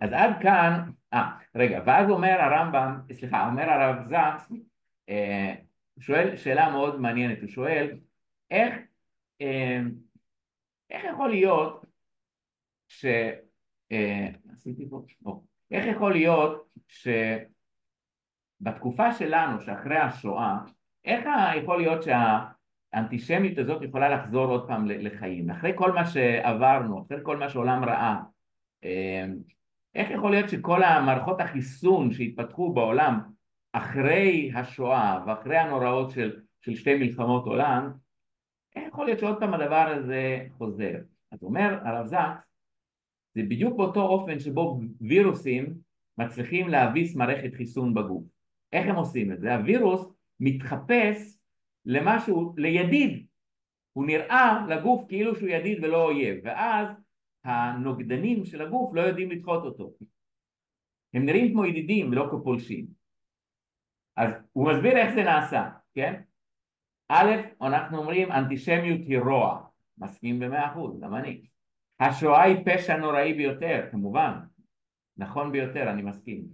אז עד כאן, אה, רגע, ואז אומר הרמב"ם, סליחה, אומר הרב זקס, אה, שואל שאלה מאוד מעניינת, הוא שואל איך, אה, איך יכול להיות ש... אה, עשיתי פה, לא, איך יכול להיות שבתקופה שלנו, שאחרי השואה, איך יכול להיות שהאנטישמיות הזאת יכולה לחזור עוד פעם לחיים? אחרי כל מה שעברנו, אחרי כל מה שעולם ראה, אה, איך יכול להיות שכל המערכות החיסון שהתפתחו בעולם אחרי השואה ואחרי הנוראות של, של שתי מלחמות עולם, איך יכול להיות שעוד פעם הדבר הזה חוזר? אז אומר הרב זקס, זה בדיוק באותו אופן שבו וירוסים מצליחים להביס מערכת חיסון בגוף. איך הם עושים את זה? הווירוס מתחפש למשהו, לידיד. הוא נראה לגוף כאילו שהוא ידיד ולא אויב, ואז הנוגדנים של הגוף לא יודעים לדחות אותו. הם נראים כמו ידידים ולא כפולשים. אז הוא מסביר איך זה נעשה, כן? א', אנחנו אומרים אנטישמיות היא רוע, מסכים במאה אחוז, גם אני. השואה היא פשע נוראי ביותר, כמובן, נכון ביותר, אני מסכים.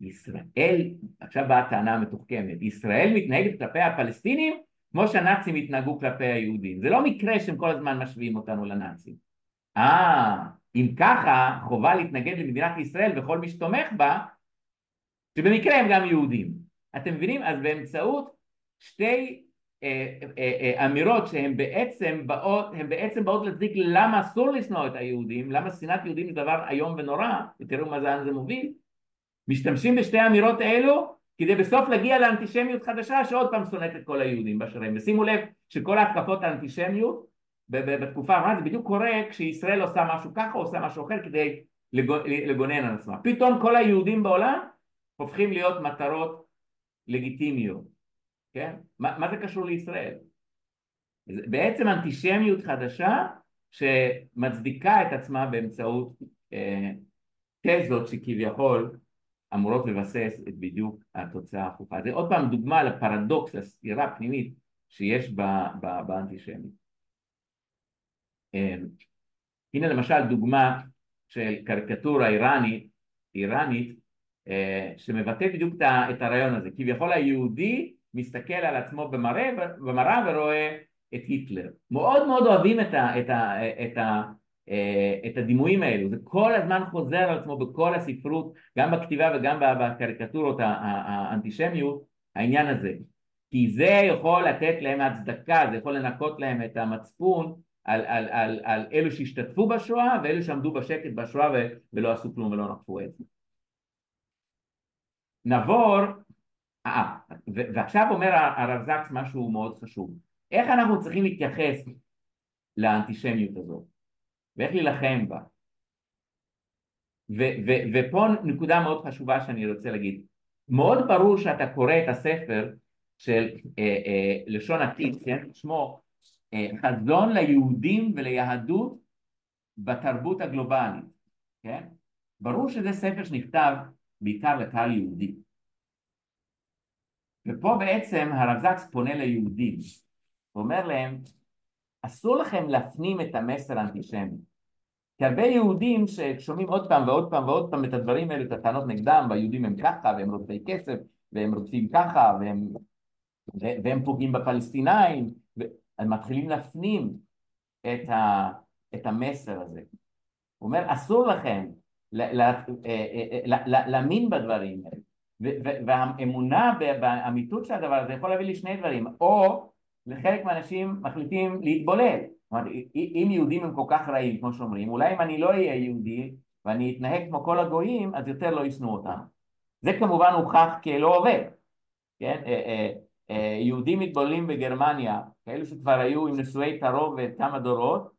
ישראל, עכשיו באה הטענה המתוחכמת, ישראל מתנהגת כלפי הפלסטינים כמו שהנאצים התנהגו כלפי היהודים. זה לא מקרה שהם כל הזמן משווים אותנו לנאצים. אה, אם ככה, חובה להתנגד למדינת ישראל וכל מי שתומך בה, שבמקרה הם גם יהודים. אתם מבינים? אז באמצעות שתי אמירות שהן בעצם באות, הן בעצם באות להצדיק למה אסור לשנוא את היהודים, למה שנאת יהודים זה דבר איום ונורא, ותראו מה זה, זה מוביל, משתמשים בשתי האמירות האלו כדי בסוף להגיע לאנטישמיות חדשה שעוד פעם שונאת את כל היהודים באשר הם, ושימו לב שכל ההתקפות האנטישמיות בתקופה האחרונה זה בדיוק קורה כשישראל עושה משהו ככה או עושה משהו אחר כדי לגונן על עצמה, פתאום כל היהודים בעולם הופכים להיות מטרות לגיטימיות כן? מה, מה זה קשור לישראל? בעצם אנטישמיות חדשה שמצדיקה את עצמה באמצעות אה, תזות שכביכול אמורות לבסס את בדיוק התוצאה ההפוכה. זה עוד פעם דוגמה לפרדוקס, לסתירה הפנימית שיש באנטישמיות. אה, הנה למשל דוגמה של קריקטורה איראנית, איראנית אה, שמבטא בדיוק את הרעיון הזה. כביכול היהודי מסתכל על עצמו במראה, במראה ורואה את היטלר. מאוד מאוד אוהבים את, ה, את, ה, את, ה, את הדימויים האלו, זה כל הזמן חוזר על עצמו בכל הספרות, גם בכתיבה וגם בקריקטורות האנטישמיות, העניין הזה. כי זה יכול לתת להם הצדקה, זה יכול לנקות להם את המצפון על, על, על, על אלו שהשתתפו בשואה ואלו שעמדו בשקט בשואה ולא עשו כלום ולא נקפו את זה. נעבור, אה, ועכשיו אומר הרב זקס משהו מאוד חשוב, איך אנחנו צריכים להתייחס לאנטישמיות הזאת ואיך להילחם בה ו- ו- ופה נקודה מאוד חשובה שאני רוצה להגיד מאוד ברור שאתה קורא את הספר של אה, אה, לשון עתיד, כן? שמו אה, חזון ליהודים וליהדות בתרבות הגלובלית, כן? ברור שזה ספר שנכתב בעיקר לקהל יהודי. ופה בעצם הרב זקס פונה ליהודים, הוא אומר להם, אסור לכם להפנים את המסר האנטישמי. כי הרבה יהודים ששומעים עוד פעם ועוד פעם ועוד פעם את הדברים האלה, את הטענות נגדם, והיהודים הם ככה, והם רודפי כסף, והם רודפים ככה, והם, והם פוגעים בפלסטינאים, והם מתחילים להפנים את, ה, את המסר הזה. הוא אומר, אסור לכם אה, אה, אה, להאמין בדברים האלה. והאמונה באמיתות של הדבר הזה יכול להביא לי שני דברים, או לחלק מהאנשים מחליטים להתבולל. זאת אומרת, אם יהודים הם כל כך רעים, כמו שאומרים, אולי אם אני לא אהיה יהודי ואני אתנהג כמו כל הגויים, אז יותר לא ישנאו אותם. זה כמובן הוכח כלא עובד, כן? יהודים מתבוללים בגרמניה, כאלו שכבר היו עם נשואי תערובת כמה דורות,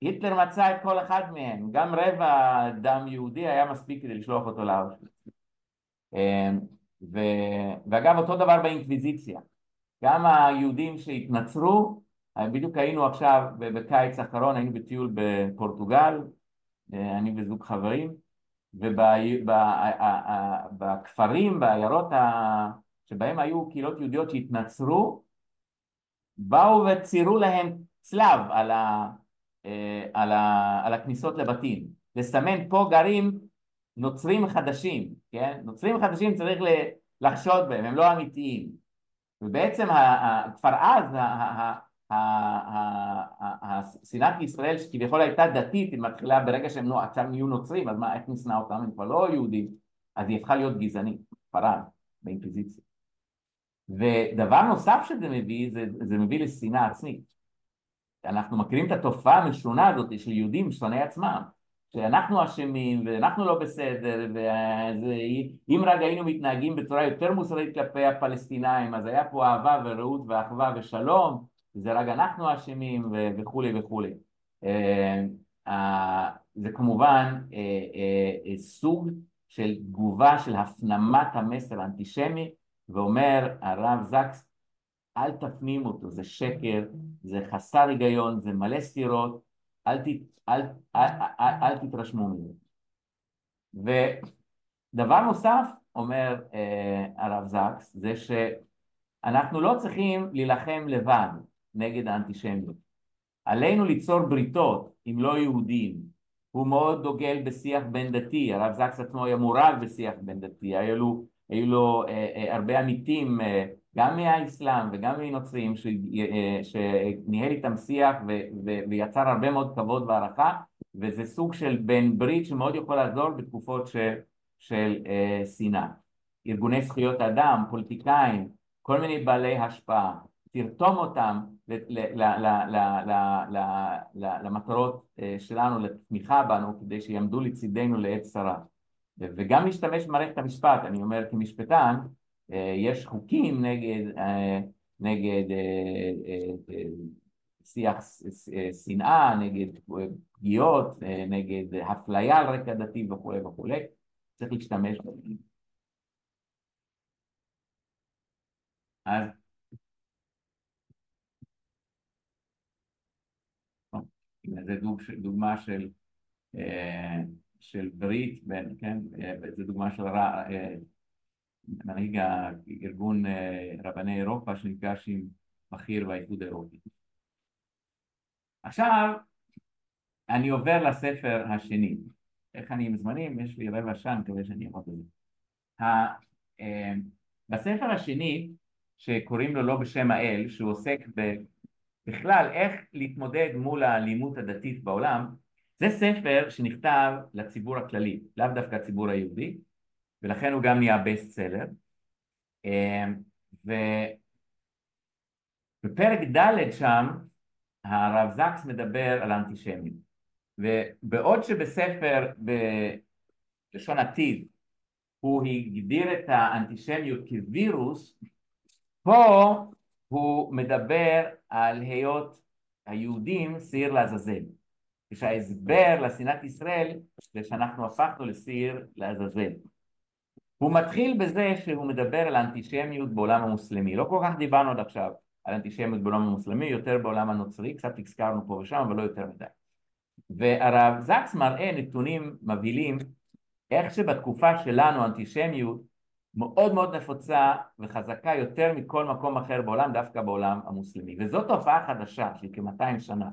היטלר מצא את כל אחד מהם, גם רבע דם יהודי היה מספיק כדי לשלוח אותו לאושוויץ. ואגב אותו דבר באינקוויזיציה, גם היהודים שהתנצרו, בדיוק היינו עכשיו בקיץ האחרון, היינו בטיול בפורטוגל, אני וזוג חברים, ובכפרים, בעיירות שבהם היו קהילות יהודיות שהתנצרו, באו וציירו להם צלב על, ה, על, ה, על הכניסות לבתים, לסמן פה גרים נוצרים חדשים, כן? נוצרים חדשים צריך לחשוד בהם, הם לא אמיתיים. ובעצם כבר אז שנאת ישראל שכביכול הייתה דתית, היא מתחילה ברגע שהם עכשיו נהיו נוצרים, אז מה, איך נשנא אותם? הם כבר לא יהודים, אז היא הפכה להיות גזענית, כבר אז, באינקוויזיציה. ודבר נוסף שזה מביא, זה, זה מביא לשנאה עצמית. אנחנו מכירים את התופעה המשונה הזאת של יהודים שונאי עצמם. שאנחנו אשמים ואנחנו לא בסדר ואם רק היינו מתנהגים בצורה יותר מוסרית כלפי הפלסטינאים אז היה פה אהבה ורעות ואחווה ושלום וזה רק אנחנו אשמים וכולי וכולי אה, זה כמובן אה, אה, סוג של תגובה של הפנמת המסר האנטישמי ואומר הרב זקס אל תפנים אותו זה שקר זה חסר היגיון זה מלא סתירות אל, ת, אל, אל, אל, אל תתרשמו מזה. ודבר נוסף, אומר אה, הרב זקס, זה שאנחנו לא צריכים להילחם לבד נגד האנטישמיות. עלינו ליצור בריתות עם לא יהודים. הוא מאוד דוגל בשיח בין דתי, הרב זקס עצמו היה מורל בשיח בין דתי, היו לו, היו לו אה, אה, הרבה עמיתים אה, גם מהאסלאם וגם מנוצרים אה, שניהל איתם שיח ויצר הרבה מאוד כבוד והערכה וזה סוג של בן ברית שמאוד יכול לעזור בתקופות של, uh, שנאה. ארגוני זכויות אדם, פוליטיקאים, כל מיני בעלי השפעה, תרתום אותם למטרות אה, שלנו, לתמיכה בנו, כדי שיעמדו לצידנו לעת צרה. וגם להשתמש במערכת המשפט, אני אומר כמשפטן, אה, יש חוקים נגד, אה, נגד אה, שיח שנאה, נגד פגיעות, נגד אפליה על רקע דתי וכולי וכולי, צריך להשתמש בהם. אז זה דוג, דוגמה של, של ברית, כן, זו דוגמה של מנהיג הארגון אה, רבני אירופה שנפגש עם בכיר באיחוד האירופי. עכשיו אני עובר לספר השני. איך אני עם זמנים? יש לי רבע שעה, אני מקווה שאני אעמוד בזה. אה, בספר השני, שקוראים לו לא בשם האל, שהוא עוסק בכלל איך להתמודד מול האלימות הדתית בעולם, זה ספר שנכתב לציבור הכללי, לאו דווקא הציבור היהודי, ולכן הוא גם נהיה בסט סלר. ובפרק ד' שם הרב זקס מדבר על האנטישמיות. ובעוד שבספר בלשון עתיד הוא הגדיר את האנטישמיות כווירוס, פה הוא מדבר על היות היהודים שעיר לעזאזל. כשההסבר לשנאת ישראל זה שאנחנו הפכנו לשעיר לעזאזל. הוא מתחיל בזה שהוא מדבר על האנטישמיות בעולם המוסלמי. לא כל כך דיברנו עד עכשיו על אנטישמיות בעולם המוסלמי, יותר בעולם הנוצרי, קצת הזכרנו פה ושם, אבל לא יותר מדי. והרב זקס מראה נתונים מבהילים איך שבתקופה שלנו אנטישמיות מאוד מאוד נפוצה וחזקה יותר מכל מקום אחר בעולם, דווקא בעולם המוסלמי. וזו תופעה חדשה של כ-200 שנה.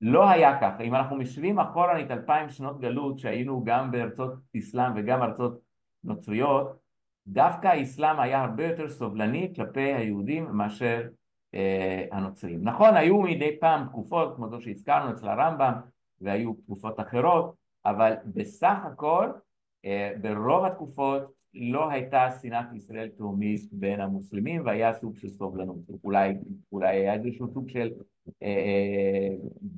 לא היה ככה. אם אנחנו משווים אחורנית אלפיים שנות גלות שהיינו גם בארצות אסלאם וגם ארצות נוצריות, דווקא האסלאם היה הרבה יותר סובלני כלפי היהודים מאשר אה, הנוצרים. נכון, היו מדי פעם תקופות, כמו זו שהזכרנו אצל הרמב"ם, והיו תקופות אחרות, אבל בסך הכל, אה, ברוב התקופות לא הייתה שנאת ישראל תאומית בין המוסלמים והיה סוג של סובלנות. אולי, אולי היה איזשהו סוג של אה,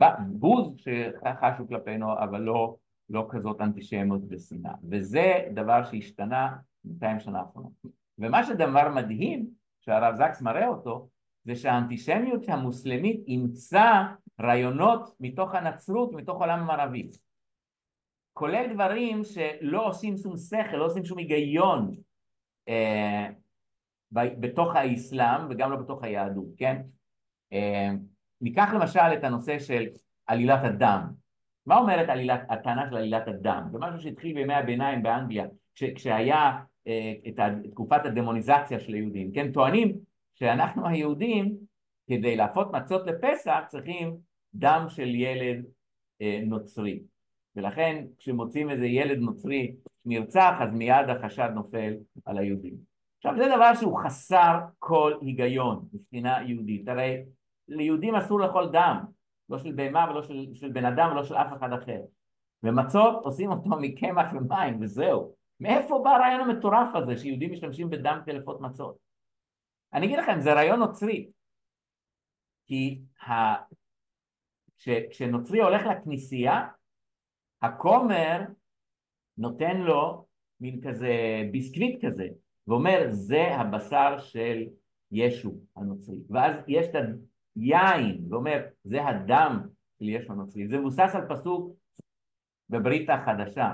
אה, בוז שחשו כלפינו, אבל לא, לא כזאת אנטישמיות ושנאה. וזה דבר שהשתנה 200 שנה האחרונות. ומה שדבר מדהים, שהרב זקס מראה אותו, זה שהאנטישמיות המוסלמית אימצה רעיונות מתוך הנצרות, מתוך עולם המערבי. כולל דברים שלא עושים שום שכל, לא עושים שום היגיון אה, בתוך האסלאם וגם לא בתוך היהדות, כן? אה, ניקח למשל את הנושא של עלילת הדם. מה אומרת עלילת, הטענה של עלילת הדם? זה משהו שהתחיל בימי הביניים באנגליה, כש, כשהיה אה, את תקופת הדמוניזציה של היהודים, כן? טוענים שאנחנו היהודים, כדי להפות מצות לפסח, צריכים דם של ילד אה, נוצרי. ולכן כשמוצאים איזה ילד נוצרי נרצח, אז מיד החשד נופל על היהודים. עכשיו זה דבר שהוא חסר כל היגיון מבחינה יהודית. הרי ליהודים אסור לאכול דם, לא של בהמה ולא של, של בן אדם ולא של אף אחד אחר. ומצות עושים אותו מקמח ומים וזהו. מאיפה בא הרעיון המטורף הזה שיהודים משתמשים בדם כדי לפות מצות? אני אגיד לכם, זה רעיון נוצרי. כי ה... כש... כשנוצרי הולך לכנסייה, הכומר נותן לו מין כזה ביסקוויט כזה, ואומר זה הבשר של ישו הנוצרי. ואז יש את היין, ואומר זה הדם של ישו הנוצרי. זה מבוסס על פסוק בברית החדשה.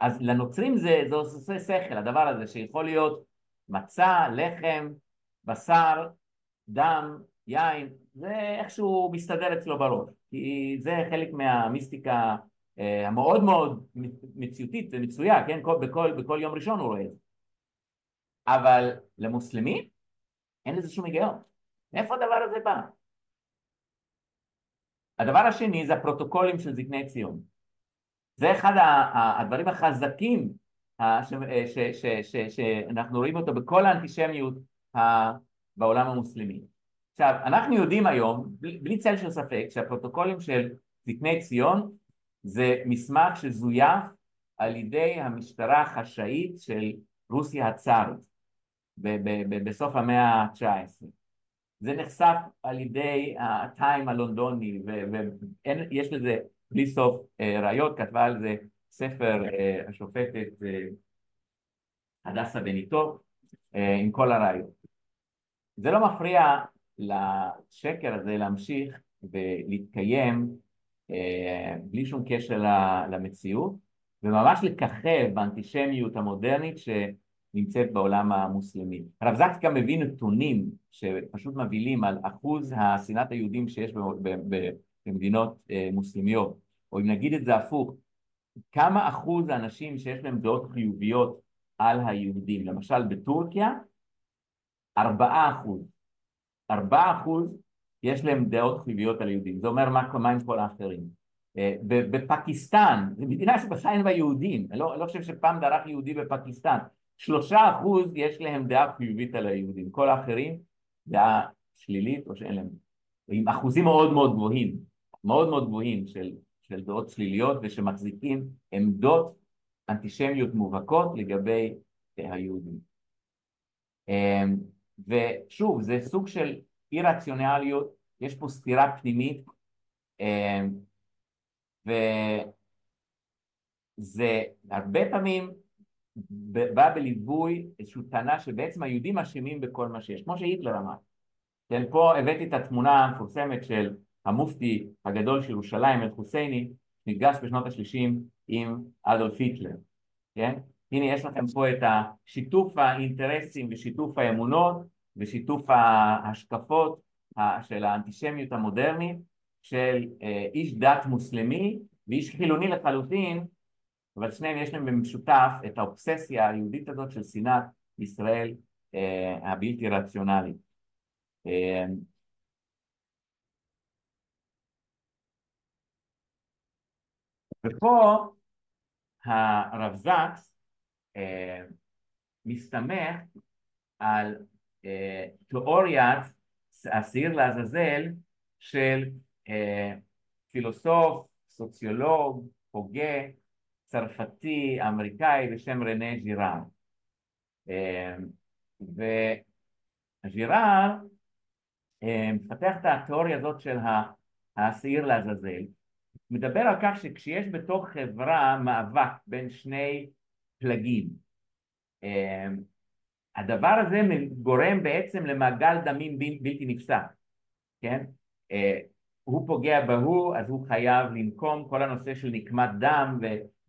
אז לנוצרים זה, זה עושה שכל, הדבר הזה, שיכול להיות מצה, לחם, בשר, דם, יין, זה איכשהו מסתדר אצלו בראש, כי זה חלק מהמיסטיקה אה, המאוד מאוד מציאותית ומצויה, כן? כל, בכל, בכל יום ראשון הוא רואה את זה. אבל למוסלמים אין לזה שום היגיון. מאיפה הדבר הזה בא? הדבר השני זה הפרוטוקולים של זקני ציון. זה אחד הדברים החזקים שאנחנו רואים אותו בכל האנטישמיות בעולם המוסלמי. עכשיו, אנחנו יודעים היום, בלי צל של ספק, שהפרוטוקולים של זקני ציון זה מסמך שזויף על ידי המשטרה החשאית של רוסיה הצארית בסוף המאה ה-19. זה נחשף על ידי הטיים הלונדוני ויש לזה בלי סוף אה, ראיות, כתבה על זה ספר אה, השופטת אה, הדסה בניטו עם כל הראיות. זה לא מפריע לשקר הזה להמשיך ולהתקיים בלי שום קשר למציאות, וממש לככב באנטישמיות המודרנית שנמצאת בעולם המוסלמי. הרב זקס גם מביא נתונים שפשוט מבהילים על אחוז השנאת היהודים שיש במדינות אה, מוסלמיות, או אם נגיד את זה הפוך, כמה אחוז האנשים שיש להם דעות חיוביות על היהודים, למשל בטורקיה, ארבעה אחוז, ארבעה אחוז יש להם דעות חיוביות על יהודים, זה אומר מה, מה עם כל האחרים. אה, בפקיסטן, זו מדינה שבכלל אין בה יהודים, אני לא, לא חושב שפעם דרך יהודי בפקיסטן, שלושה אחוז יש להם דעה חיובית על היהודים, כל האחרים דעה שלילית או שאין להם, עם אחוזים מאוד מאוד גבוהים, מאוד מאוד גבוהים של, של דעות שליליות ושמחזיקים עמדות אנטישמיות מובהקות לגבי היהודים. אה, ושוב, זה סוג של אי רציונליות יש פה סתירה פנימית, וזה הרבה פעמים בא בליווי איזושהי טענה שבעצם היהודים אשמים בכל מה שיש, כמו שהיטלר אמר. כן, פה הבאתי את התמונה המפורסמת של המופתי הגדול של ירושלים, אל-חוסייני, נפגש בשנות השלישים עם אדולף היטלר, כן? הנה יש לכם פה את השיתוף האינטרסים ושיתוף האמונות ושיתוף ההשקפות של האנטישמיות המודרנית של אה, איש דת מוסלמי ואיש חילוני לחלוטין אבל שניהם יש להם במשותף את האובססיה היהודית הזאת של שנאת ישראל אה, הבלתי רציונלית. אה, ופה הרב זקס אה, מסתמך על אה, תיאוריית השעיר לעזאזל של אה, פילוסוף, סוציולוג, הוגה, צרפתי, אמריקאי בשם רנה ז'ירר. וז'ירר מפתח את התיאוריה הזאת של השעיר לעזאזל, מדבר על כך שכשיש בתוך חברה מאבק בין שני פלגים, אמ, הדבר הזה גורם בעצם למעגל דמים בלתי נפסק, כן? אה, הוא פוגע בהוא, אז הוא חייב לנקום, כל הנושא של נקמת דם,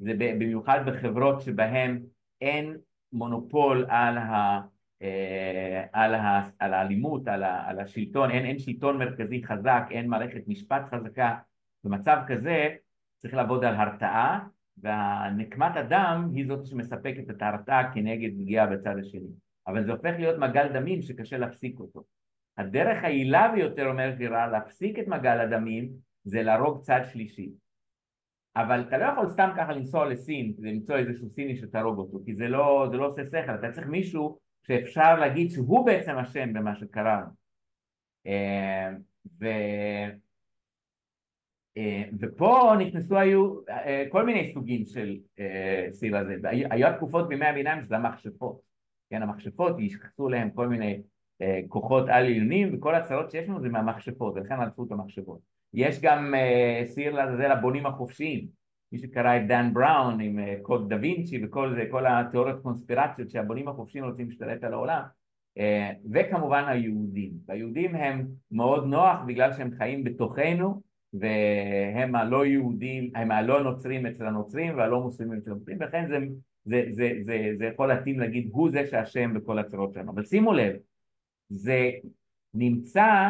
וזה במיוחד בחברות שבהן אין מונופול על, ה, אה, על, ה, על האלימות, על, ה, על השלטון, אין, אין שלטון מרכזי חזק, אין מערכת משפט חזקה, במצב כזה צריך לעבוד על הרתעה והנקמת הדם היא זאת שמספקת את ההרתעה כנגד פגיעה בצד השני. אבל זה הופך להיות מגל דמים שקשה להפסיק אותו. הדרך היעילה ביותר אומר גירה להפסיק את מגל הדמים זה להרוג צד שלישי אבל אתה לא יכול סתם ככה לנסוע לסין למצוא איזשהו סיני שתהרוג אותו כי זה לא, זה לא עושה שכל. אתה צריך מישהו שאפשר להגיד שהוא בעצם אשם במה שקרה. אה, ו... אה, ופה נכנסו היו אה, כל מיני סוגים של סיל הזה, היו תקופות בימי הביניים שזה המכשפות, כן המכשפות ייחסו להם כל מיני כוחות על עליונים וכל הצרות שיש לנו זה מהמכשפות ולכן עלפו את המכשפות יש גם סיר לעזאזל הבונים החופשיים. מי שקרא את דן בראון עם קוד דה וינצ'י וכל זה, כל התיאוריות קונספירציות שהבונים החופשיים רוצים להשתלט על העולם וכמובן היהודים, והיהודים הם מאוד נוח בגלל שהם חיים בתוכנו והם הלא יהודים, הם הלא נוצרים אצל הנוצרים והלא מוסלמים אצל הנוצרים ולכן זה, זה, זה, זה, זה יכול להתאים להגיד הוא זה שאשם בכל הצרות שלנו אבל שימו לב זה נמצא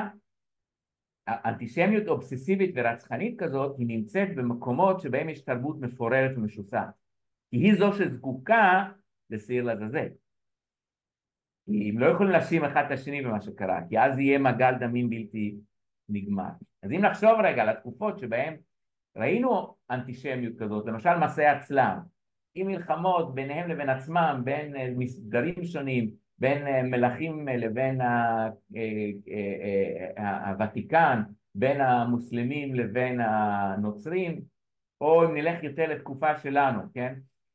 אנטישמיות אובססיבית ורצחנית כזאת היא נמצאת במקומות שבהם יש תרבות מפוררת ומשוסעת. כי היא זו שזקוקה לשעיר כי הם לא יכולים להאשים אחד את השני במה שקרה כי אז יהיה מעגל דמים בלתי נגמר. אז אם נחשוב רגע על התקופות שבהן ראינו אנטישמיות כזאת, למשל מסעי הצלם, עם מלחמות ביניהם לבין עצמם, בין מסגרים שונים, בין אה, מלכים לבין אה, הוותיקן, בין המוסלמים לבין הנוצרים, או אם נלך יותר לתקופה שלנו, כן?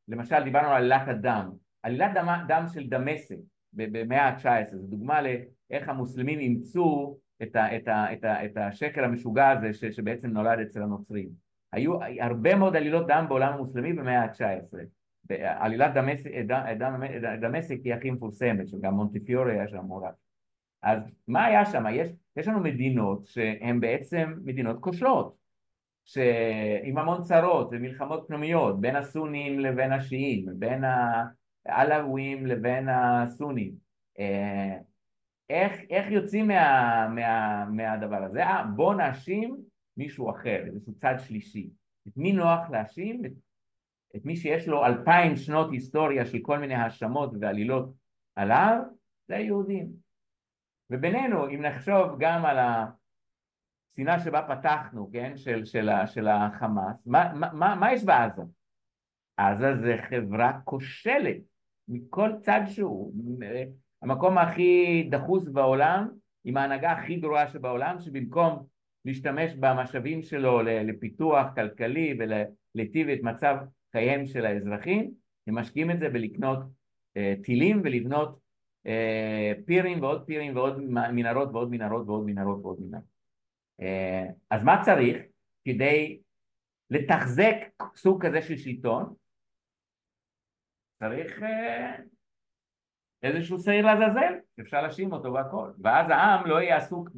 למשל דיברנו על עלילת הדם, עלילת דם, דם של דמשק במאה ה-19, זו דוגמה לאיך המוסלמים אימצו את, ה, את, ה, את, ה, את השקר המשוגע הזה ש, שבעצם נולד אצל הנוצרים. היו הרבה מאוד עלילות דם בעולם המוסלמי במאה ה-19. עלילת דמשק, היא הכי מפורסמת, שגם מונטיפיורי היה שם מעורב. אז מה היה שם? יש, יש לנו מדינות שהן בעצם מדינות כושלות, שעם המון צרות ומלחמות פנימיות בין הסונים לבין השיעים, בין העלווים לבין הסונים. אה, איך, איך יוצאים מה, מה, מהדבר הזה? אה, בוא נאשים מישהו אחר, איזשהו צד שלישי. את מי נוח להאשים? את, את מי שיש לו אלפיים שנות היסטוריה של כל מיני האשמות ועלילות עליו, זה היהודים. ובינינו, אם נחשוב גם על השנאה שבה פתחנו, כן, של, של, של החמאס, מה, מה, מה יש בעזה? עזה זה חברה כושלת מכל צד שהוא. המקום הכי דחוס בעולם, עם ההנהגה הכי גרועה שבעולם, שבמקום להשתמש במשאבים שלו לפיתוח כלכלי ולהיטיב את מצב חייהם של האזרחים, הם משקיעים את זה בלקנות אה, טילים ולבנות אה, פירים ועוד פירים ועוד מנהרות ועוד מנהרות ועוד מנהרות ועוד מנהרות. אה, אז מה צריך כדי לתחזק סוג כזה של שלטון? צריך אה, איזשהו שעיר לעזאזל, אפשר להאשים אותו והכל, ואז העם לא יהיה עסוק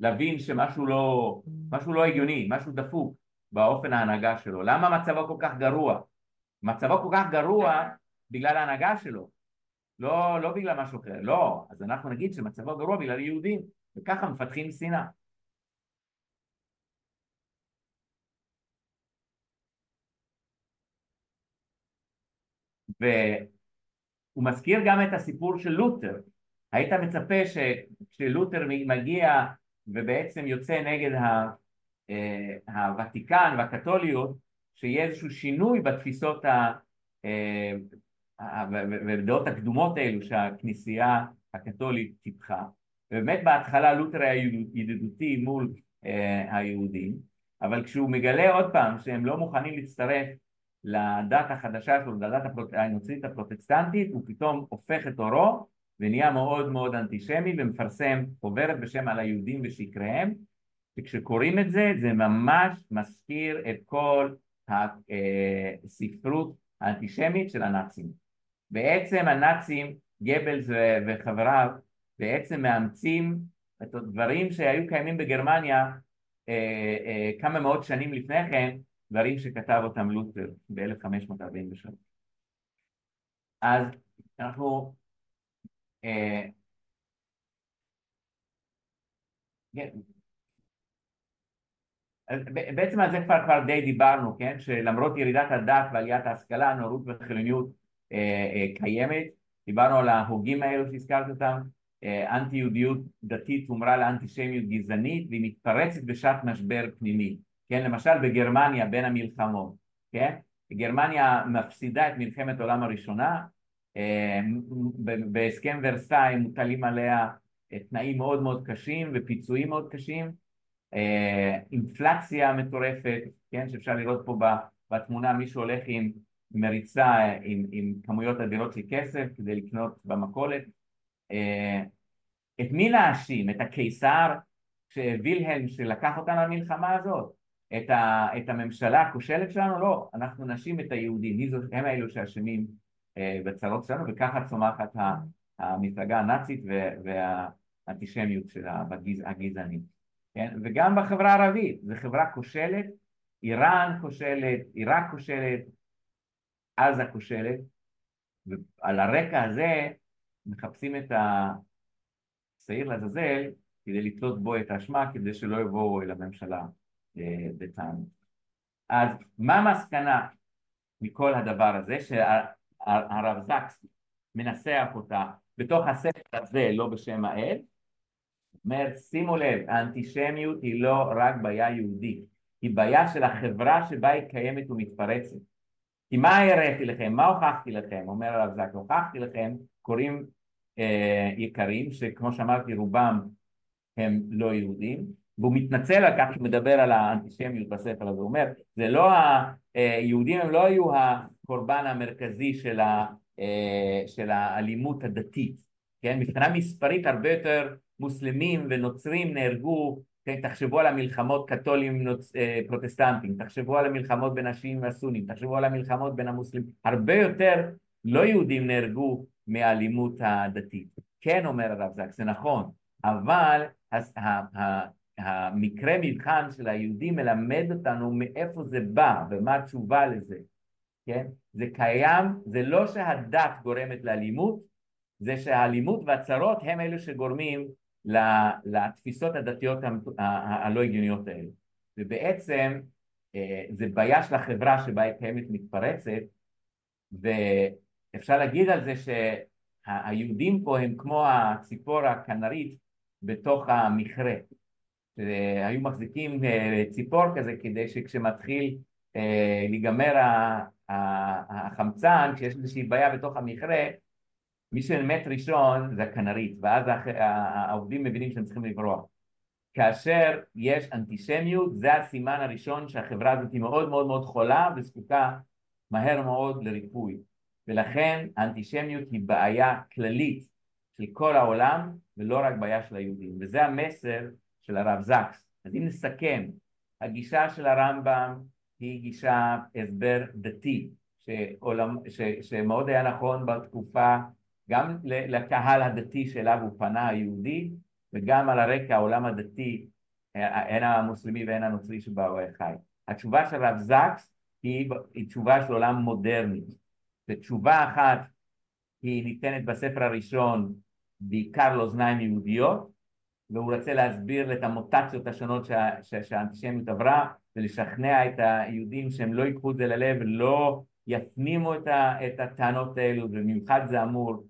בלהבין שמשהו לא, משהו לא הגיוני, משהו דפוק באופן ההנהגה שלו. למה מצבו כל כך גרוע? מצבו כל כך גרוע בגלל ההנהגה שלו, לא, לא בגלל משהו אחר, לא, אז אנחנו נגיד שמצבו גרוע בגלל יהודים, וככה מפתחים שנאה. והוא מזכיר גם את הסיפור של לותר. היית מצפה שכשלותר מגיע ובעצם יוצא נגד אה, הוותיקן והקתוליות, שיהיה איזשהו שינוי בתפיסות אה, ובדעות הקדומות האלו שהכנסייה הקתולית טיפחה. ובאמת בהתחלה לותר היה ידידותי מול אה, היהודים, אבל כשהוא מגלה עוד פעם שהם לא מוכנים להצטרף לדת החדשה שלו, לדת הנוצרית הפרוטסטנטית, הוא פתאום הופך את אורו ונהיה מאוד מאוד אנטישמי ומפרסם חוברת בשם על היהודים ושקריהם וכשקוראים את זה זה ממש מזכיר את כל הספרות האנטישמית של הנאצים. בעצם הנאצים, גבלס וחבריו, בעצם מאמצים את הדברים שהיו קיימים בגרמניה אה, אה, כמה מאות שנים לפני כן דברים שכתב אותם לותר ב-1543. אז אנחנו אה, כן. בעצם על זה כבר, כבר די דיברנו, כן? שלמרות ירידת הדת ועליית ההשכלה, נאורות וחילוניות אה, אה, קיימת, דיברנו על ההוגים האלו שהזכרת אותם, אה, אנטי יהודיות דתית הומרה לאנטישמיות גזענית והיא מתפרצת בשעת משבר פנימי. כן, למשל בגרמניה בין המלחמות, כן? גרמניה מפסידה את מלחמת העולם הראשונה, אה, בהסכם ורסאי מוטלים עליה אה, תנאים מאוד מאוד קשים ופיצויים מאוד קשים, אינפלציה מטורפת, כן, שאפשר לראות פה בתמונה מישהו הולך עם מריצה עם, עם כמויות אדירות של כסף כדי לקנות במכולת. את מי להאשים? את הקיסר שווילהלם שלקח אותנו למלחמה הזאת? את, ה, את הממשלה הכושלת שלנו? לא, אנחנו נשים את היהודים, הם האלו שאשמים אה, בצרות שלנו, וככה צומחת המפלגה הנאצית והאנטישמיות שלה, הגזענית. כן? וגם בחברה הערבית, זו חברה כושלת, איראן כושלת, עיראק כושלת, עזה כושלת, ועל הרקע הזה מחפשים את השעיר לעזאזל כדי לתלות בו את האשמה כדי שלא יבואו אל הממשלה בטענות. אז מה המסקנה מכל הדבר הזה שהרב זקס מנסח אותה בתוך הספר הזה לא בשם האל אומר שימו לב האנטישמיות היא לא רק בעיה יהודית היא בעיה של החברה שבה היא קיימת ומתפרצת כי מה הראיתי לכם? מה הוכחתי לכם? אומר הרב זקס הוכחתי לכם קוראים אה, יקרים שכמו שאמרתי רובם הם לא יהודים והוא מתנצל על כך שהוא מדבר על האנטישמיות בספר הזה, הוא אומר, זה לא, היהודים הם לא היו הקורבן המרכזי של, ה, אה, של האלימות הדתית, כן, מבחינה מספרית הרבה יותר מוסלמים ונוצרים נהרגו, כן, תחשבו על המלחמות קתולים נוצ... אה, פרוטסטנטים, תחשבו על המלחמות בין השיעים והסונים, תחשבו על המלחמות בין המוסלמים, הרבה יותר לא יהודים נהרגו מהאלימות הדתית. כן, אומר הרב זק, זה נכון, אבל המקרה מבחן של היהודי מלמד אותנו מאיפה זה בא ומה התשובה לזה, כן? זה קיים, זה לא שהדת גורמת לאלימות, זה שהאלימות והצרות הם אלו שגורמים לתפיסות הדתיות הלא הגיוניות האלה. ובעצם אה, זה בעיה של החברה שבה היא קיימת מתפרצת, ואפשר להגיד על זה שהיהודים פה הם כמו הציפור הכנרית בתוך המכרה. שהיו מחזיקים אה, ציפור כזה כדי שכשמתחיל אה, להיגמר החמצן, כשיש איזושהי בעיה בתוך המכרה, מי שמת ראשון זה הכנרית, ואז העובדים מבינים שהם צריכים לברוח. כאשר יש אנטישמיות, זה הסימן הראשון שהחברה הזאת היא מאוד מאוד מאוד חולה וזקוקה מהר מאוד לריפוי. ולכן האנטישמיות היא בעיה כללית של כל העולם ולא רק בעיה של היהודים. וזה המסר של הרב זקס אז אם נסכם, הגישה של הרמב"ם היא גישה הסבר דתי, שעולם, ש, שמאוד היה נכון בתקופה גם לקהל הדתי שאליו הוא פנה היהודי וגם על הרקע העולם הדתי הן המוסלמי והן הנוצרי שבאו חי. התשובה של רב זקס היא, היא תשובה של עולם מודרני. ותשובה אחת היא ניתנת בספר הראשון בעיקר לאוזניים יהודיות והוא רוצה להסביר את המוטציות השונות שהאנטישמיות עברה ולשכנע את היהודים שהם לא ייקחו את זה ללב ולא יפנימו את, ה, את הטענות האלו ובמיוחד זה אמור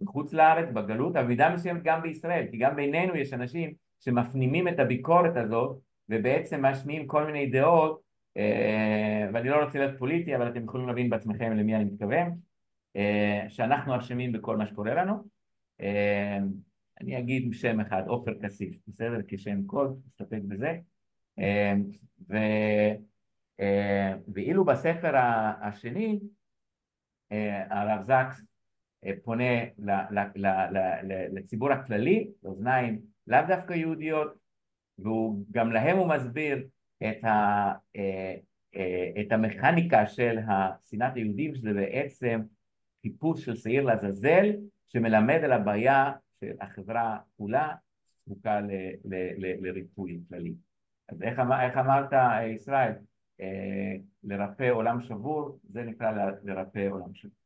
בחוץ לארץ, בגלות, אבל במידה מסוימת גם בישראל, כי גם בינינו יש אנשים שמפנימים את הביקורת הזאת ובעצם משמיעים כל מיני דעות אה, ואני לא רוצה להיות פוליטי אבל אתם יכולים להבין בעצמכם למי אני מתכוון אה, שאנחנו אשמים בכל מה שקורה לנו אה, אני אגיד שם אחד, עופר כסיף, בסדר? כשם קוד, נסתפק בזה ו... ואילו בספר השני הרב זקס פונה לציבור הכללי, לאוזניים לאו דווקא יהודיות, וגם להם הוא מסביר את, ה, אה, אה, את המכניקה של שנאת היהודים, שזה בעצם חיפוש של שעיר לעזאזל, שמלמד על הבעיה של החברה כולה זקוקה לריפוי כללי. אז איך, אמר, איך אמרת, ישראל? אה, לרפא עולם שבור, זה נקרא לרפא עולם שבור.